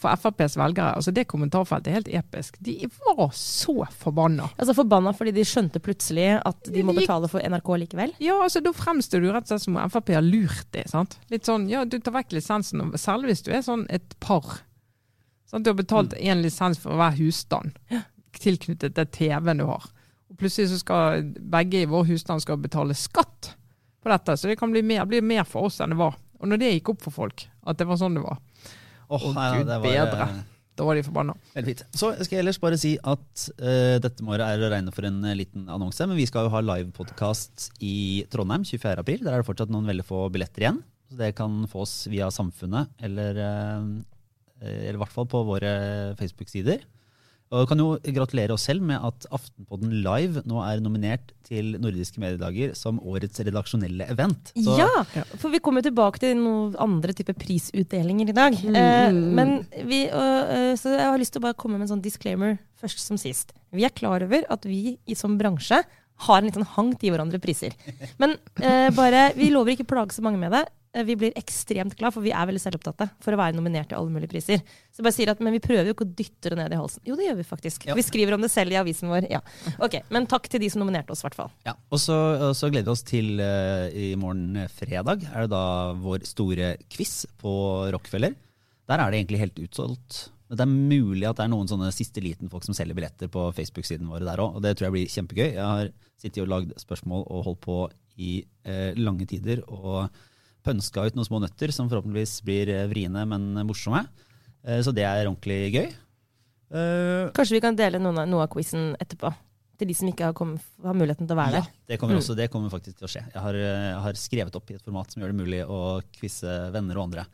For FrPs velgere, altså det kommentarfeltet er helt episk. De var så forbanna. Altså Forbanna fordi de skjønte plutselig at de må betale for NRK likevel. Ja, altså da fremstår du rett og slett som om Frp har lurt deg. sant? Litt sånn, ja, Du tar vekk lisensen, særlig hvis du er sånn et par. Sant? Du har betalt én lisens for hver husstand tilknyttet til TV-en du har. Og Plutselig så skal begge i vår husstand skal betale skatt på dette, så det kan bli mer, bli mer for oss enn det var. Og når det gikk opp for folk, at det var sånn det var, Åh, og nei, Gud bedre. eh, da var de forbanna. Så skal jeg ellers bare si at uh, dette må være å regne for en uh, liten annonse, men vi skal jo ha livepodkast i Trondheim 24. april. Der er det fortsatt noen veldig få billetter igjen. Så det kan fås via Samfunnet, eller, uh, eller i hvert fall på våre Facebook-sider. Og kan jo gratulere oss selv med at Aftenpodden Live nå er nominert til Nordiske mediedager som årets redaksjonelle event. Så ja, for vi kommer tilbake til noen andre typer prisutdelinger i dag. Mm, Eh, men vi, øh, så jeg har lyst til å bare komme med en sånn disclaimer først som sist. Vi er klar over at vi i som bransje har en liten hang til å gi hverandre priser. Men eh, bare, vi lover ikke å plage så mange med det. Eh, Vi blir ekstremt glad, for vi er veldig selvopptatte for å være nominert til alle mulige priser. Så jeg bare sier at, Men vi prøver jo ikke å dytte det ned i halsen. Jo, det gjør vi faktisk. Ja. Vi skriver om det selv i avisen vår. Ja. Ok, Men takk til de som nominerte oss, i hvert fall. Ja, og så, gleder vi oss til uh, i morgen eh, fredag. Er det da vår store quiz på Rockefeller. Der er det egentlig helt utsolgt. Det er mulig at det er noen sånne siste liten folk som selger billetter på Facebook-siden vår der òg. Og det tror jeg blir kjempegøy. Jeg har sittet og lagd spørsmål og holdt på i eh, lange tider og pønska ut noen små nøtter som forhåpentligvis blir eh, vriene, men morsomme. Eh, så det er ordentlig gøy. Eh, Kanskje vi kan dele noe av quizen etterpå? Til de som ikke har, kommet, har muligheten til å være Ja, der. det kommer, Mm. også, det kommer faktisk til å skje. Jeg har, eh, jeg har skrevet opp i et format som gjør det mulig å quize venner og andre.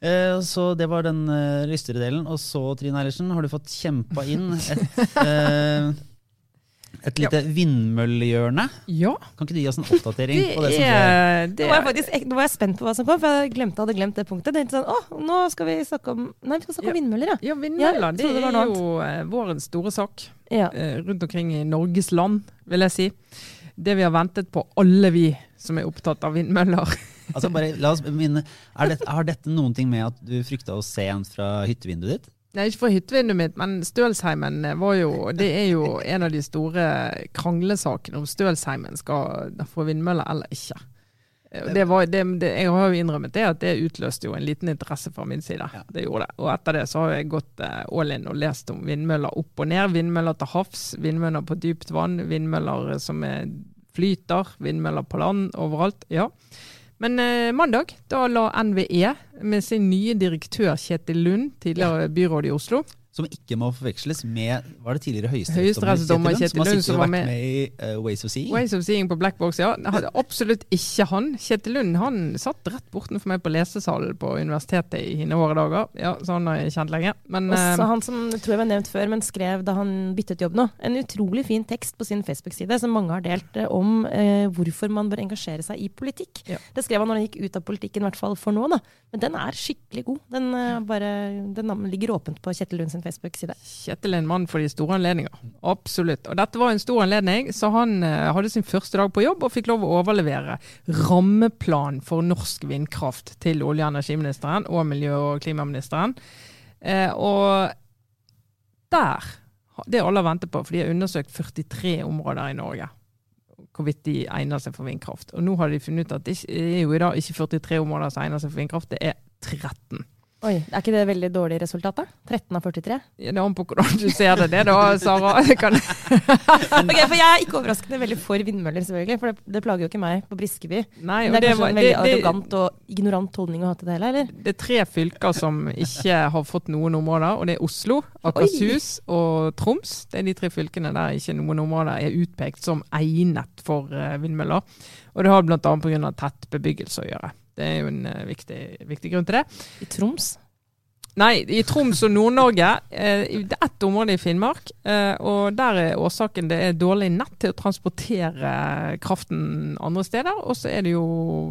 Eh, så det var den eh, lystigere delen. Og så, Trine Eilertsen, har du fått kjempa inn et, eh, Et lite vindmøllehjørne. Ja, Kan ikke du gi oss en oppdatering det på det som skjer? er, Nå var, jeg faktisk, nå var jeg spent på hva som kom, for jeg glemte, hadde glemt det punktet. Det sånn, å, nå skal vi snakke om Nei, vi skal snakke om vindmøller, ja. Ja, vindmøller Ja, det det er jo eh, vårens store sak ja. eh, rundt omkring i Norges land, vil jeg si. Det vi har ventet på, alle vi som er opptatt av vindmøller. Altså bare, la oss minne, er dette, Har dette noen ting med at du frykta å se en fra hyttevinduet ditt? Nei, ikke fra hyttevinduet mitt, men Stølsheimen var jo Det er jo en av de store kranglesakene om Stølsheimen skal få vindmøller eller ikke. Eh, Det var, det, det, jeg har jo innrømmet det at det utløste jo en liten interesse fra min side. Ja. Det gjorde det. Og etter det så har jeg gått eh, all in og lest om vindmøller opp og ned. Vindmøller til havs, vindmøller på dypt vann, vindmøller som er, flyter, vindmøller på land, overalt. Ja. Men eh, mandag da la NVE med sin nye direktør Kjetil Lund, tidligere byråd i Oslo, Som ikke må forveksles med Var det tidligere Høyesterettsdommer Kjetil Lund, Lund, som som har sittet og vært med i uh, Ways of Seeing? Ways of Seeing på Black Box, ja. Absolutt ikke han. Kjetil Lund han satt rett bortenfor meg på lesesalen på universitetet i hine våre dager. Ja, Så han har jeg kjent lenge. Men Også eh, han som tror jeg var nevnt før, men skrev da han byttet jobb nå, en utrolig fin tekst på sin Facebook-side som mange har delt eh, om eh, hvorfor man bør engasjere seg i politikk. Ja. Det skrev han når han gikk ut av politikken, i hvert fall for nå. da. Men den er skikkelig god. Den, eh, bare, den ligger åpent på Kjetil Lund sin Facebook-side. Kjetil er en mann for de store anledninger. Absolutt. Og dette var en stor anledning, så han eh, hadde sin første dag på jobb og fikk lov å overlevere rammeplan for norsk vindkraft til olje- og energiministeren og miljø- og klimaministeren. Eh, og der, det alle har ventet på, for de har undersøkt 43 områder i Norge, hvorvidt de egner seg for vindkraft. Og nå har de funnet ut at det er jo i dag ikke 43 områder som egner seg for vindkraft, det er 13. Oi, Er ikke det veldig dårlig resultat, da? 13 av 43? Ja, Det an på hvordan du ser det, det da, Sara. Kan, Ok, for Jeg er ikke overraskende veldig for vindmøller, selvfølgelig, for det, det plager jo ikke meg på Briskeby. nei, Men det er det, kanskje var, en veldig arrogant og ignorant holdning å ha til det hele, eller? det er tre fylker som ikke har fått noen områder, og det er Oslo, Akershus og Troms. Det er de tre fylkene der ikke noen områder er utpekt som egnet for eh, vindmøller. Og det har bl.a. pga. tett bebyggelse å gjøre. Det er jo en eh, viktig, viktig grunn til det. I Troms? Nei, i Troms og Nord-Norge. Eh, det er ett område i Finnmark, eh, og der er årsaken det er dårlig nett til å transportere kraften andre steder. Og så er det jo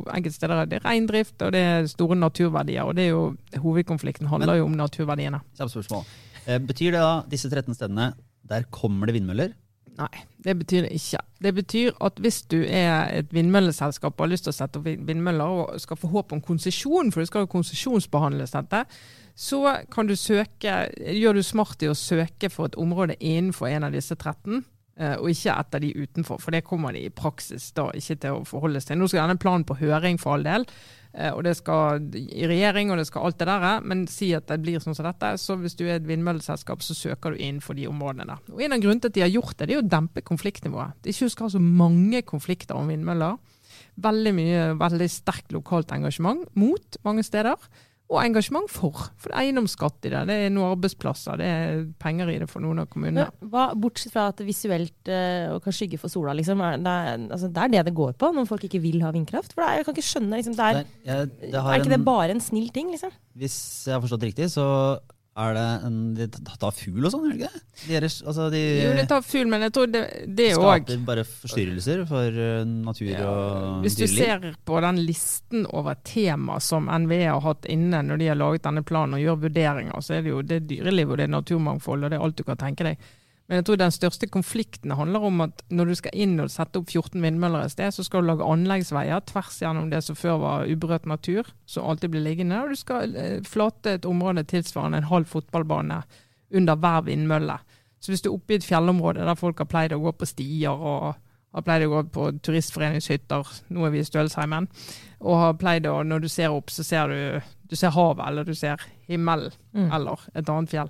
enkelte steder det er reindrift, og det er store naturverdier. Og det er jo hovedkonflikten handler Men- jo om naturverdiene. Kjapt spørsmål. Eh, Betyr det da, disse 13 stedene, der kommer det vindmøller? Nei, det betyr det ikke. Det betyr at hvis du er et vindmølleselskap og har lyst til å sette opp vindmøller og skal få håp om konsesjon, for det skal jo konsesjonsbehandles dette, så kan du søke, gjør du smart i å søke for et område innenfor en av disse 13, eh, og ikke et av de utenfor. For det kommer de i praksis da ikke til å forholde seg til. Nå skal denne planen på høring for all del, og det skal i regjering og det skal alt det der, men si at det blir sånn som dette. Så hvis du er et vindmølleselskap, så søker du innenfor de områdene der. Og En av grunnene til at de har gjort det, det er å dempe konfliktnivået. De ikke skal ha så mange konflikter om vindmøller. Veldig mye, veldig sterkt lokalt engasjement mot mange steder. Og engasjement for. For det er eiendomsskatt i det, det er noen arbeidsplasser, det er penger i det for noen av kommunene. Hva, bortsett fra at det visuelt øh, kan skygge for sola, liksom, er, det, er, altså, det er det det går på når folk ikke vil ha vindkraft? For det er, jeg kan ikke skjønne, liksom, det er, Der, jeg, det er ikke det bare en snill ting, liksom? hvis jeg har forstått riktig, så er det en De tar fugl og sånn, gjør de ikke det? De, er- altså, de Jo, det tar fugl, men jeg tror det, det òg skaper bare forstyrrelser for natur natur og Hvis du ser på den listen over tema som NVE har hatt inne når de har laget denne planen og gjør vurderinger, så er det jo det dyreliv og det er naturmangfold og det er alt du kan tenke deg. Men jeg tror den største konflikten handler om at når du skal inn og sette opp 14 vindmøller et sted, så skal du lage anleggsveier tvers gjennom det som før var uberørt natur, som alltid blir liggende. Og du skal eh, flate et område tilsvarende en halv fotballbane under hver vindmølle. Så hvis du er oppe i et fjellområde der folk har pleid å gå på stier og har pleid å gå på turistforeningshytter, nå er vi i Stølsheimen, og har pleid å, når du ser opp, så ser du, du ser havet, eller du ser himmelen, Mm. eller et annet fjell.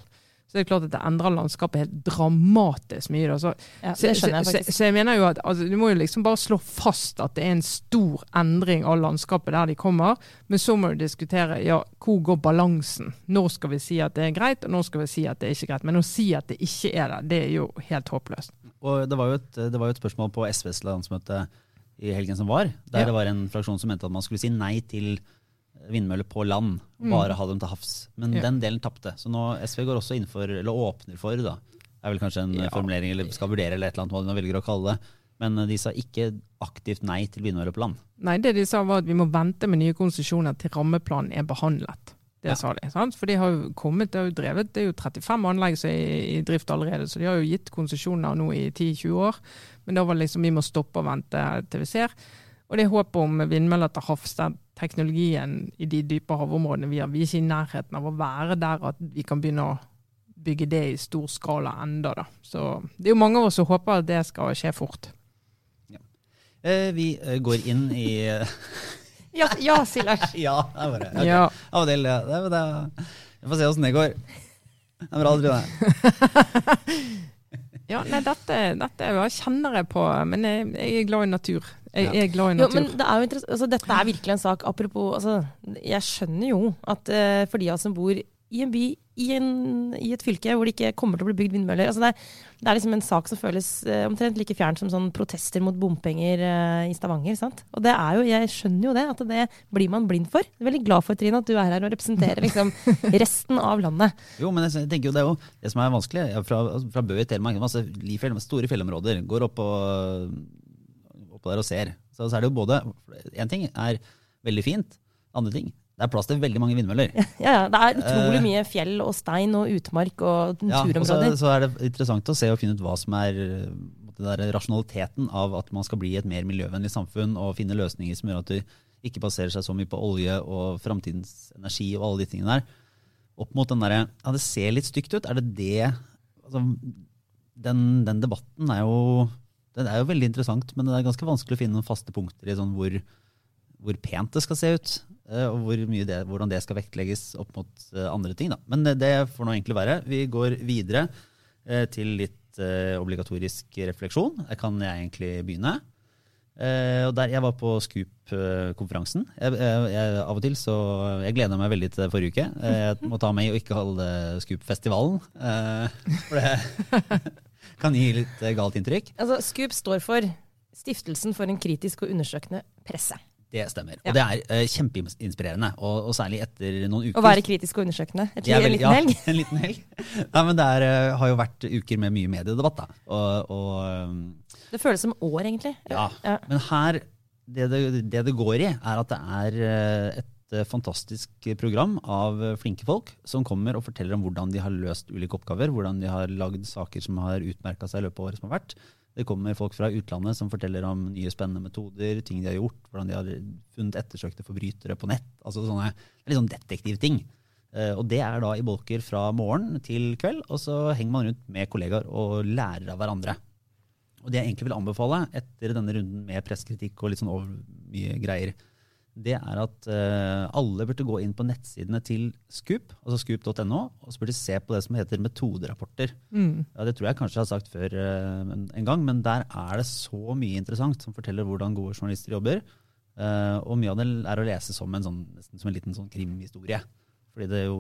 Så det er klart at det endrer landskapet helt dramatisk mye. Da. Så, Ja, så, jeg så, så jeg mener jo at altså, Du må jo liksom bare slå fast at det er en stor endring av landskapet der de kommer. Men så må du diskutere ja, hvor går balansen. Når skal vi si at det er greit, og når skal vi si at det er ikke greit. Men å si at det ikke er det, det er jo helt håpløst. Og det var, jo et, det var jo et spørsmål på SVs landsmøte i helgen som var, der Ja. det var en fraksjon som mente at man skulle si nei til vindmøller på land, Mm. bare ha dem til havs. Men Ja. den delen tapte. Så nå SV går også for, eller åpner for, da, Det er vel kanskje en Ja. formulering, eller skal vurdere, eller et eller annet hva de velger å kalle det. Men eh, de sa ikke aktivt nei til vindmøller på land. Nei, det de sa var at vi må vente med nye konsesjoner til rammeplanen er behandlet. Det Ja. sa de. sant? For de har jo kommet, det har jo drevet, det er jo 35 anlegg som er i, i drift allerede, så de har jo gitt konsesjoner nå i 10-20 år. Men da var det liksom vi må stoppe og vente til vi ser. Og det er håp om vindmøller til havs, der teknologien i de dype havområdene vi har, vi er ikke i nærheten av å være der at vi kan begynne å bygge det i stor skala enda da. Så det er jo mange av oss som håper at det skal skje fort. Eh, vi eh, går inn i Ja, ja Silas. Ja, det er bare ok. Ja. Av og til, ja. Det, det, vi får se åssen det går. Det er bra, Trine. Ja, nei, dette, dette jo- kjenner jeg på, men jeg, jeg er glad i natur. Jeg Ja. er glad i Jo, natur. men det er jo altså, Dette er virkelig en sak. Apropos altså, Jeg skjønner jo at uh, for de av oss som bor i en by, i, en, i et fylke hvor det ikke kommer til å bli bygd vindmøller altså, det, er, det er liksom en sak som føles uh, omtrent like fjern som sånn protester mot bompenger uh, i Stavanger. sant? Og det er jo, Jeg skjønner jo det, at det blir man blind for. Jeg er veldig glad for Trine, at du er her og representerer liksom, resten av landet. Jo, men jeg tenker jo det er jo det som er vanskelig. Fra, altså, fra Bø i Telemark, masse store fjellområder. Går opp, og, oppå der og ser. Så, så er det jo både Én ting er veldig fint. Andre ting det er plass til veldig mange vindmøller. Ja, ja, Det er utrolig Eh. mye fjell og stein og utmark og Ja, og så, så er det interessant å se og finne ut hva som er det der rasjonaliteten av at man skal bli et mer miljøvennlig samfunn og finne løsninger som gjør at du ikke baserer seg så mye på olje og framtidens energi og alle de tingene der. Opp mot den derre Ja, det ser litt stygt ut. Er det det altså, den, den debatten er jo den er jo veldig interessant, men det er ganske vanskelig å finne noen faste punkter i sånn hvor, hvor pent det skal se ut, eh, og hvor det, hvordan det skal vektlegges opp mot eh, andre ting. Da. Men det, får nå egentlig være. Vi går videre eh, til litt obligatorisk refleksjon. Kan jeg egentlig begynne? Og der, jeg var på Scoop-konferansen. Av og til så Jeg gleda meg veldig til forrige uke. Jeg må ta meg og ikke holde Scoop-festivalen. Eh, for det kan gi litt eh, galt inntrykk. Altså, Scoop står for Stiftelsen for en kritisk og undersøkende presse. Det stemmer. Ja. Og det er uh, kjempeinspirerende. Og, og særlig etter noen uker. Å være kritisk og undersøkende. Et, er en liten ja, helg. En liten helg. Nei, men det er, uh, har jo vært uker med mye mediedebatt. Da. Og, og, um, Det føles som år, egentlig. ja. Ja. Men her, det det, det det går i, er at det er uh, et eh, fantastisk program av eh, flinke folk som kommer og forteller om hvordan de har løst ulike oppgaver, hvordan de har lagd saker som har utmerka seg i løpet av året som har vært. Det kommer folk fra utlandet som forteller om nye spennende metoder, ting de har gjort, hvordan de har funnet ettersøkte forbrytere på nett. altså sånne litt sånn detektivting. Eh, Og det er da i bolker fra morgen til kveld, og så henger man rundt med kollegaer og lærer av hverandre. Og det jeg egentlig vil anbefale etter denne runden med presskritikk og litt sånn over mye greier, det er at uh, alle burde gå inn på nettsidene til Scoop, altså scoop.no, og så burde de se på det som heter metoderapporter. Mm. Ja, Det tror jeg kanskje jeg har sagt før uh, en- gang, men der er det så mye interessant som forteller hvordan gode journalister jobber. Uh, og mye av det er å lese som en, sånn, som en liten sånn krimhistorie. Fordi det jo,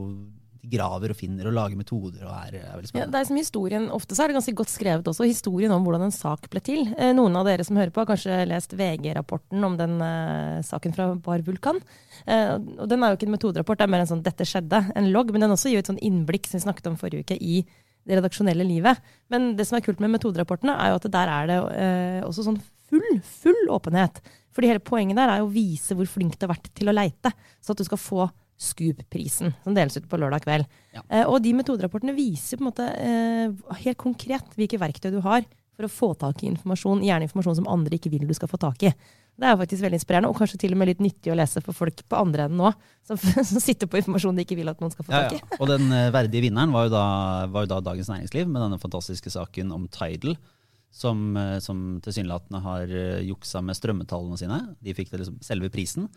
graver og finner og lager metoder og er, er veldig Ja, spennende. det er som historien, Ofte så er det ganske godt skrevet også, historien om hvordan en sak ble til. Eh, noen av dere som hører på har kanskje lest VG-rapporten om den eh, saken fra Bar Vulkan. Eh, og Den er jo ikke en metoderapport, det er mer en sånn 'dette skjedde', en logg. Men den også gir et sånn innblikk som vi snakket om forrige uke, i det redaksjonelle livet. Men det som er kult med metoderapportene, er jo at der er det eh, også sånn full, full åpenhet. Fordi hele poenget der er å vise hvor flink du har vært til å leite, så at du skal få Scoop-prisen, som deles ut på lørdag kveld. Ja. Eh, og de metoderapportene viser på en måte eh, helt konkret hvilke verktøy du har for å få tak i informasjon, gjerne informasjon som andre ikke vil du skal få tak i. Det er faktisk veldig inspirerende, og kanskje til og med litt nyttig å lese for folk på andre enden nå, som, som sitter på informasjon de ikke vil at noen skal få tak i. ja. Og den eh, verdige vinneren var jo, da, var jo da Dagens Næringsliv med denne fantastiske saken om Tidal, som, eh, som tilsynelatende har eh, juksa med strømmetallene sine. De fikk det liksom selve prisen.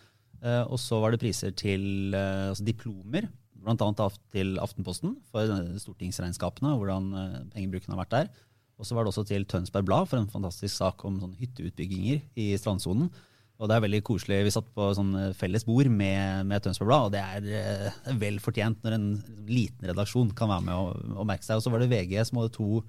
Eh, og så var det priser til eh, altså diplomer, bl.a. Til Aftenposten for stortingsregnskapene og hvordan eh, pengebruken har vært der. Og så var det også til Tønsberg Blad for en fantastisk sak om sånn hytteutbygginger i strandsonen. Og det er veldig koselig. Vi satt på sånn felles bord med, med Tønsberg Blad, og det er, det vel fortjent når en liksom, liten redaksjon kan være med og, og merke seg. Og så var det VG som hadde to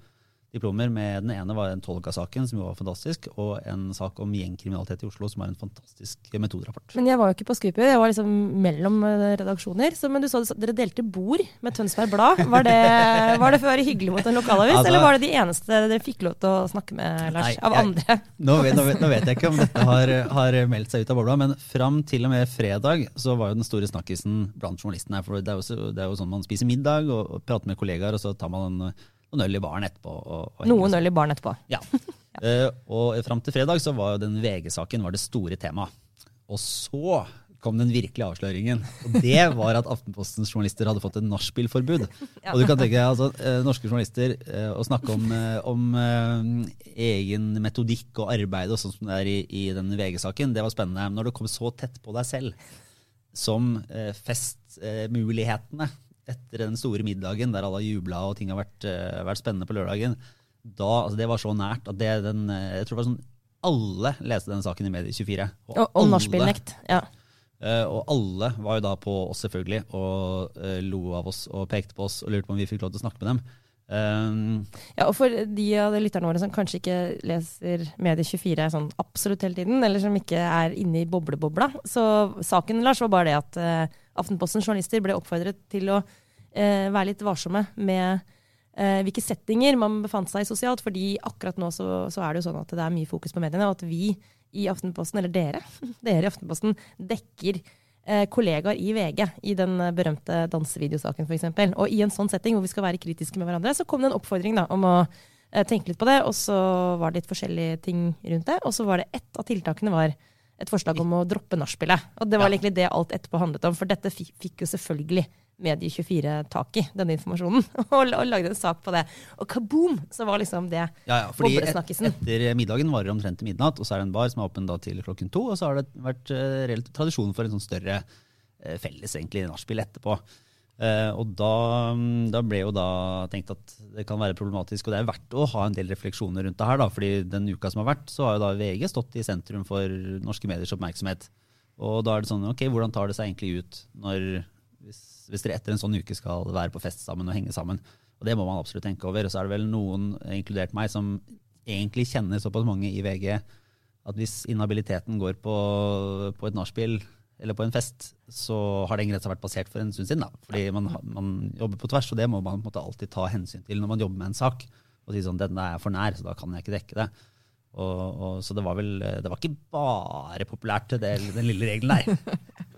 diplomer. med Den ene var den Tolga-saken, som jo var fantastisk, og en sak om gjengkriminalitet i Oslo, som er en fantastisk metoderapport. Men jeg var jo ikke på Scoopy, jeg var liksom mellom eh, redaksjoner. Så, men du sa dere delte bord med Tønsberg Blad. Var det, var det for å være hyggelig mot en lokalavis, Altså- eller var det de eneste dere fikk lov til å snakke med, Lars? Nei, av jeg- andre? Nå vet, nå, vet, nå vet jeg ikke om dette har, har meldt seg ut av bobla, men fram til og med fredag så var jo den store snakkisen blant journalistene. For det er jo, så- det er jo sånn man spiser middag og, og prater med kollegaer, og så tar man en, noen øl i baren etterpå. Og, og Noen øl i baren etterpå. Ja. uh, og fram til fredag så var jo den VG-saken var det store temaet. Og så kom den virkelige avsløringen. Og det var at Aftenpostens journalister hadde fått et nachspielforbud. Ja. Og du kan tenke deg, altså, eh, norske journalister eh, å snakke om, om egen metodikk og arbeid og sånn som det er i, i den VG-saken, det var spennende. Når det kom så tett på deg selv som festmulighetene etter den store middagen der alle har jubla og ting har vært, eh, vært spennende på lørdagen, da, altså det var så nært at det den, eh, jeg tror det var sånn alle leste den saken i Medie24. Og, og alle- nachspielnekt. Ja. Eh, og alle var jo da på oss selvfølgelig, og lo av oss og pekte på oss og lurte på om vi fikk lov til å snakke med dem. Um, ja, og for de av de lytterne våre som kanskje ikke leser Medie24 sånn absolutt hele tiden, eller som ikke er inne i boblebobla, så saken Lars, var bare det at Aftenpostens journalister ble oppfordret til å eh, være litt varsomme med eh, hvilke settinger man befant seg i sosialt, fordi akkurat nå så, så er det jo sånn at det er mye fokus på mediene, og at vi i Aftenposten, eller dere, dere i Aftenposten, dekker eh, kollegaer i VG i den berømte dansevideosaken f.eks. Og i en sånn setting hvor vi skal være kritiske med hverandre, så kom det en oppfordring da, om å eh, tenke litt på det, og så var det litt forskjellige ting rundt det. Og så var det ett av tiltakene var et forslag om å droppe nachspielet. Og det var egentlig det alt etterpå handlet om, for dette fikk, jo selvfølgelig Medie24 tak i, denne informasjonen, og, og lagde en sak på det. Og kaboom! Så var liksom det ja, ja, fordi et, etter middagen varer omtrent til midnatt, og så er det en bar som er åpen da til klokken to, og så har det vært uh, reelt tradisjon for en sånn større uh, felles egentlig nachspiel etterpå. Eh, og da, mm, da ble jo da tenkt at det kan være problematisk, og det er verdt å ha en del refleksjoner rundt det her, da, fordi den uka som har vært, så har jo da VG stått i sentrum for norske mediers oppmerksomhet. Og da er det sånn, ok, hvordan tar det seg egentlig ut når, hvis, hvis dere etter en sånn uke skal være på fest sammen og henge sammen? Og det må man absolutt tenke over. Og så er det vel noen, inkludert meg, som egentlig kjenner såpass mange i VG at hvis inhabiliteten går på, på et nachspiel eller på en fest, så har den grensa vært passert for en stund siden. Da. Fordi man, man jobber på tvers, og det må man på en måte alltid ta hensyn til når man jobber med en sak. Og si sånn, denne er for nær, så da kan jeg ikke dekke det. Og, og, så det var vel det var ikke bare populært, det, den lille regelen der.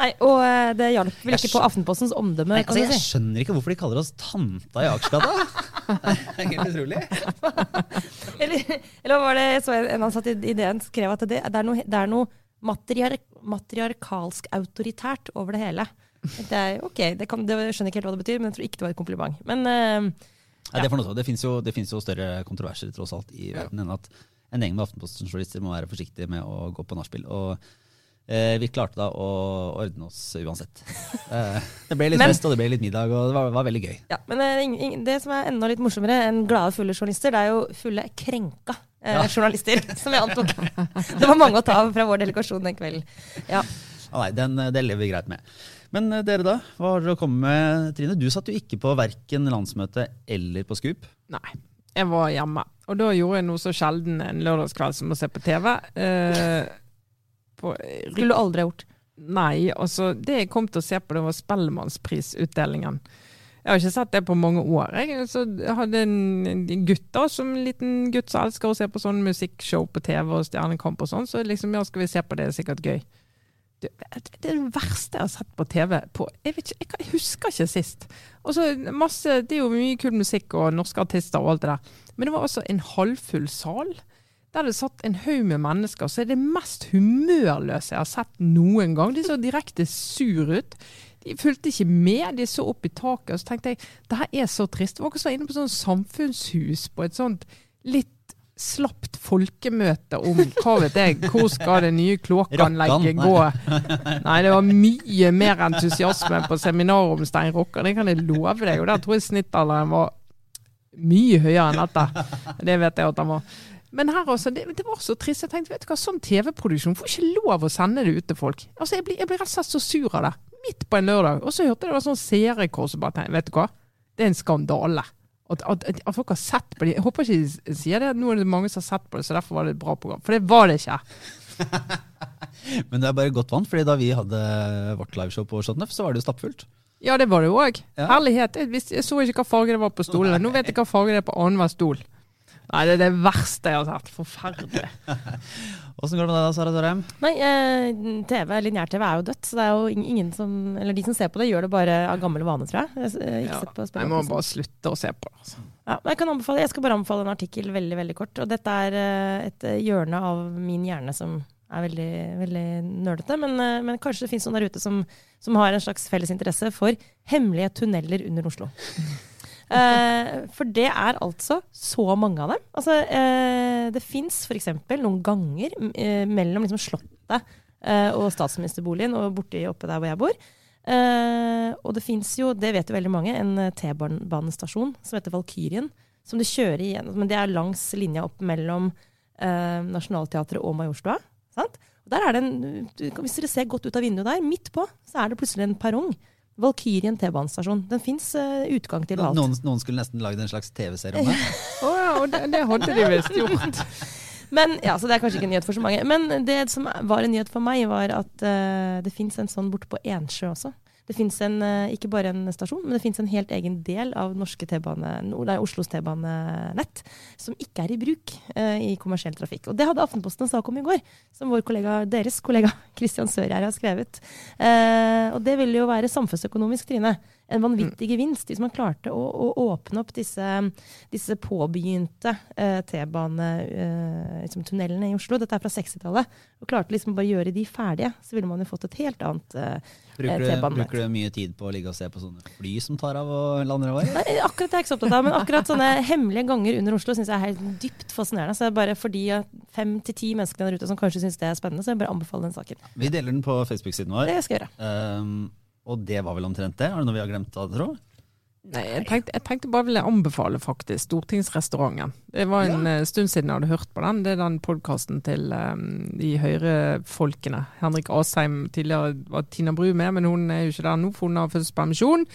Nei, og eh, det hjalp vel ikke på Aftenpostens omdømme, Nei, kan altså, jeg si. skjønner ikke hvorfor de kaller oss tanta i Akersgata. Det er helt utrolig. Eller, eller var det så en en ansatt i ideen skrev at det, det er noe, det er noe matriar, matriarkalsk autoritært over det hele. Det er, ok, det, kan, det jeg skjønner ikke helt hva det betyr, men jeg tror ikke det var et kompliment. Men eh, Nei, det, for noe det finnes jo, jo større kontroverser tross alt i verden enn at en gjeng med Aftenposten-journalister må være forsiktige med å gå på nachspiel. Og eh, vi klarte da å ordne oss uansett. Eh, det ble litt Men- fest, og det ble litt middag, og det var, var veldig gøy. Ja, men ing- det som er enda litt morsommere enn glade, fulle journalister, det er jo fulle krenka eh, journalister, som jeg antok. Det var mange å ta av fra vår delegasjon den kvelden. Ja. Ah, nei, den, det lever vi greit med. Men eh, dere da, hva har dere å komme med? Trine, du satt jo ikke på verken landsmøte eller på Scoop. Nei, jeg var hjemme. Og da gjorde jeg noe så sjelden en lørdagskveld som å se på TV. Eh, på, Skulle du aldri ha gjort. Nei, altså det jeg kom til å se på, det var Spellemannsprisutdelingen. Jeg har ikke sett det på mange år. Jeg, så hadde en, gutt da, som en liten gutt som elsker å se på sånn musikkshow på TV og Stjernekamp og sånn, så liksom, ja, skal vi se på det, det er sikkert gøy. Det, er det verste jeg har sett på TV. På, jeg, ikke, jeg, husker ikke sist. Og så masse, Det er jo mye kul musikk og norske artister og alt det der. Men det var altså en halvfull sal. Der det satt en haug med mennesker. Så er det mest humørløse jeg har sett noen gang. De så direkte sur ut. De fulgte ikke med. De så opp i taket. Og så tenkte jeg det her er så trist. Det var akkurat som inne på sånn samfunnshus på et sånt litt slapt folkemøte om hva vet jeg, hvor skal det nye kloakkanlegget gå? Nei, det var mye mer entusiasme på seminaret om Stein Rocker, det kan jeg love deg. Og der tror jeg snittalderen var mye høyere enn dette. Det vet jeg at han var. Men her også, det, det var så trist. Jeg tenkte, vet du hva, sånn TV-produksjon får ikke lov å sende det ut til folk. Altså, Jeg blir, jeg blir rett og slett så sur av det. Midt på en lørdag. Og så hørte jeg det var sånn seerrekord som bare tenkte, vet du hva, det er en skandale At, at, at, folk har sett på det. Jeg håper ikke de sier det. Nå er det mange som har sett på det, så derfor var det et bra program. For det var det ikke. Men det er bare godt vant, fordi da vi hadde vårt liveshow på Shotnuff, så var det jo stappfullt. Ja, det var det òg. Ja. Herlighet. Jeg, visste, jeg så ikke hva farge det var på stolene. Nå vet jeg hva farge det er på annenhver stol. Nei, det er det verste jeg har sett. Forferdelig. Åssen går det med deg da, Sara Sørheim? Nei, eh, TV, lineær-TV er jo dødt. Så det er jo ingen som Eller de som ser på det, gjør det bare av gammel vane, tror jeg. jeg. har ikke Ja. sett på Jeg må bare slutte å se på det. Altså. Ja, jeg, kan anbefale, jeg skal bare anbefale en artikkel veldig veldig kort. og Dette er eh, et eh, hjørne av min hjerne som er veldig, veldig nerdete. Men, eh, men kanskje det finnes noen der ute som, som har en slags felles interesse for hemmelige tunneler under Oslo. Eh, for det er altså så mange av dem. Altså, eh, det fins f.eks. noen ganger eh, mellom liksom Slottet eh, og statsministerboligen og borti oppe der hvor jeg bor. Eh, og det fins jo, det vet jo veldig mange, en eh, T-banestasjon som heter Valkyrien. Som du kjører igjennom. men det er langs linja opp mellom Nationaltheatret og Majorstua. Sant? Der er det en, hvis dere ser godt ut av vinduet der, midt på, så er det plutselig en perrong. Valkyrien T-banestasjon. Den fins uh, utgang til alt. Noen, noen skulle nesten lagd en slags TV-serie om det. oh, ja, og det, det hadde de visst gjort. Men, ja, så Det er kanskje ikke en nyhet for så mange. Men det som var en nyhet for meg, var at uh, det fins en sånn borte på Ensjø også. Det fins ikke bare en stasjon, men det fins en helt egen del av norske Oslos T-banenett som ikke er i bruk eh, i kommersiell trafikk. Og Det hadde Aftenposten en sak om i går, som vår kollega, deres kollega Kristian Sørgjerd har skrevet. Eh, og det ville jo være samfunnsøkonomisk, Trine. En vanvittig gevinst hvis man klarte å, å åpne opp disse, disse påbegynte eh, T-banetunnelene liksom i Oslo. Dette er fra 60-tallet. Og klarte liksom bare å gjøre de ferdige, så ville man jo fått et helt annet eh, T-banenett. bruker du mye tid på å ligge og se på sånne fly som tar av og lander over? Nei, akkurat det er jeg ikke så opptatt av, men akkurat sånne hemmelige ganger under Oslo syns jeg er helt dypt fascinerende. Så det er bare fordi de fem til ti mennesker der ute som kanskje syns det er spennende, så jeg bare anbefaler den saken. Vi deler den på Facebook-siden vår. Det skal jeg gjøre. Um, og det var vel omtrent det. Er det noe vi har glemt, da, tro? Nei, jeg tenkte, jeg tenkte bare ville anbefale faktisk Stortingsrestauranten. Det var en ja. stund siden jeg hadde hørt på den. Det er den podkasten til um, de høyrefolkene. Henrik Asheim tidligere var Tina Bru med, men hun er jo ikke der nå, for hun har fødselspermisjon.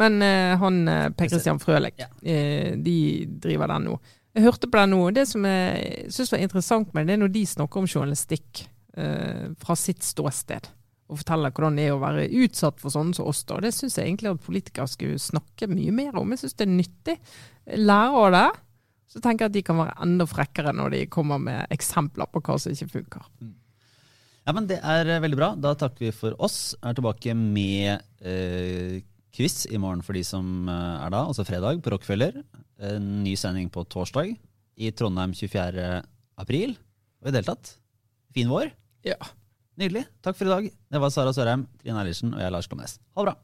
Men uh, han eh, Per Christian Frølich, Ja. eh, de driver den nå. Jeg hørte på den nå. Det som jeg syns var interessant med det, det er når de snakker om journalistikk uh, fra sitt ståsted og forteller hvordan det er å være utsatt for sånne som oss. da. Det syns jeg egentlig at politikere skulle snakke mye mer om. Jeg syns det er nyttig. Lære av det. Så tenker jeg at de kan være enda frekkere når de kommer med eksempler på hva som ikke funker. Ja, men Det er eh, veldig bra. Da takker vi for oss. Er tilbake med eh, quiz i morgen for de som eh, er da, altså fredag på Rockefeller. En ny sending på torsdag i Trondheim 24. april. Og i det hele tatt, fin vår. Ja. Nydelig. Takk for i dag. Det var Sara Sørheim, Trine Eilertsen og jeg, Lars Klomnes. Ha det bra.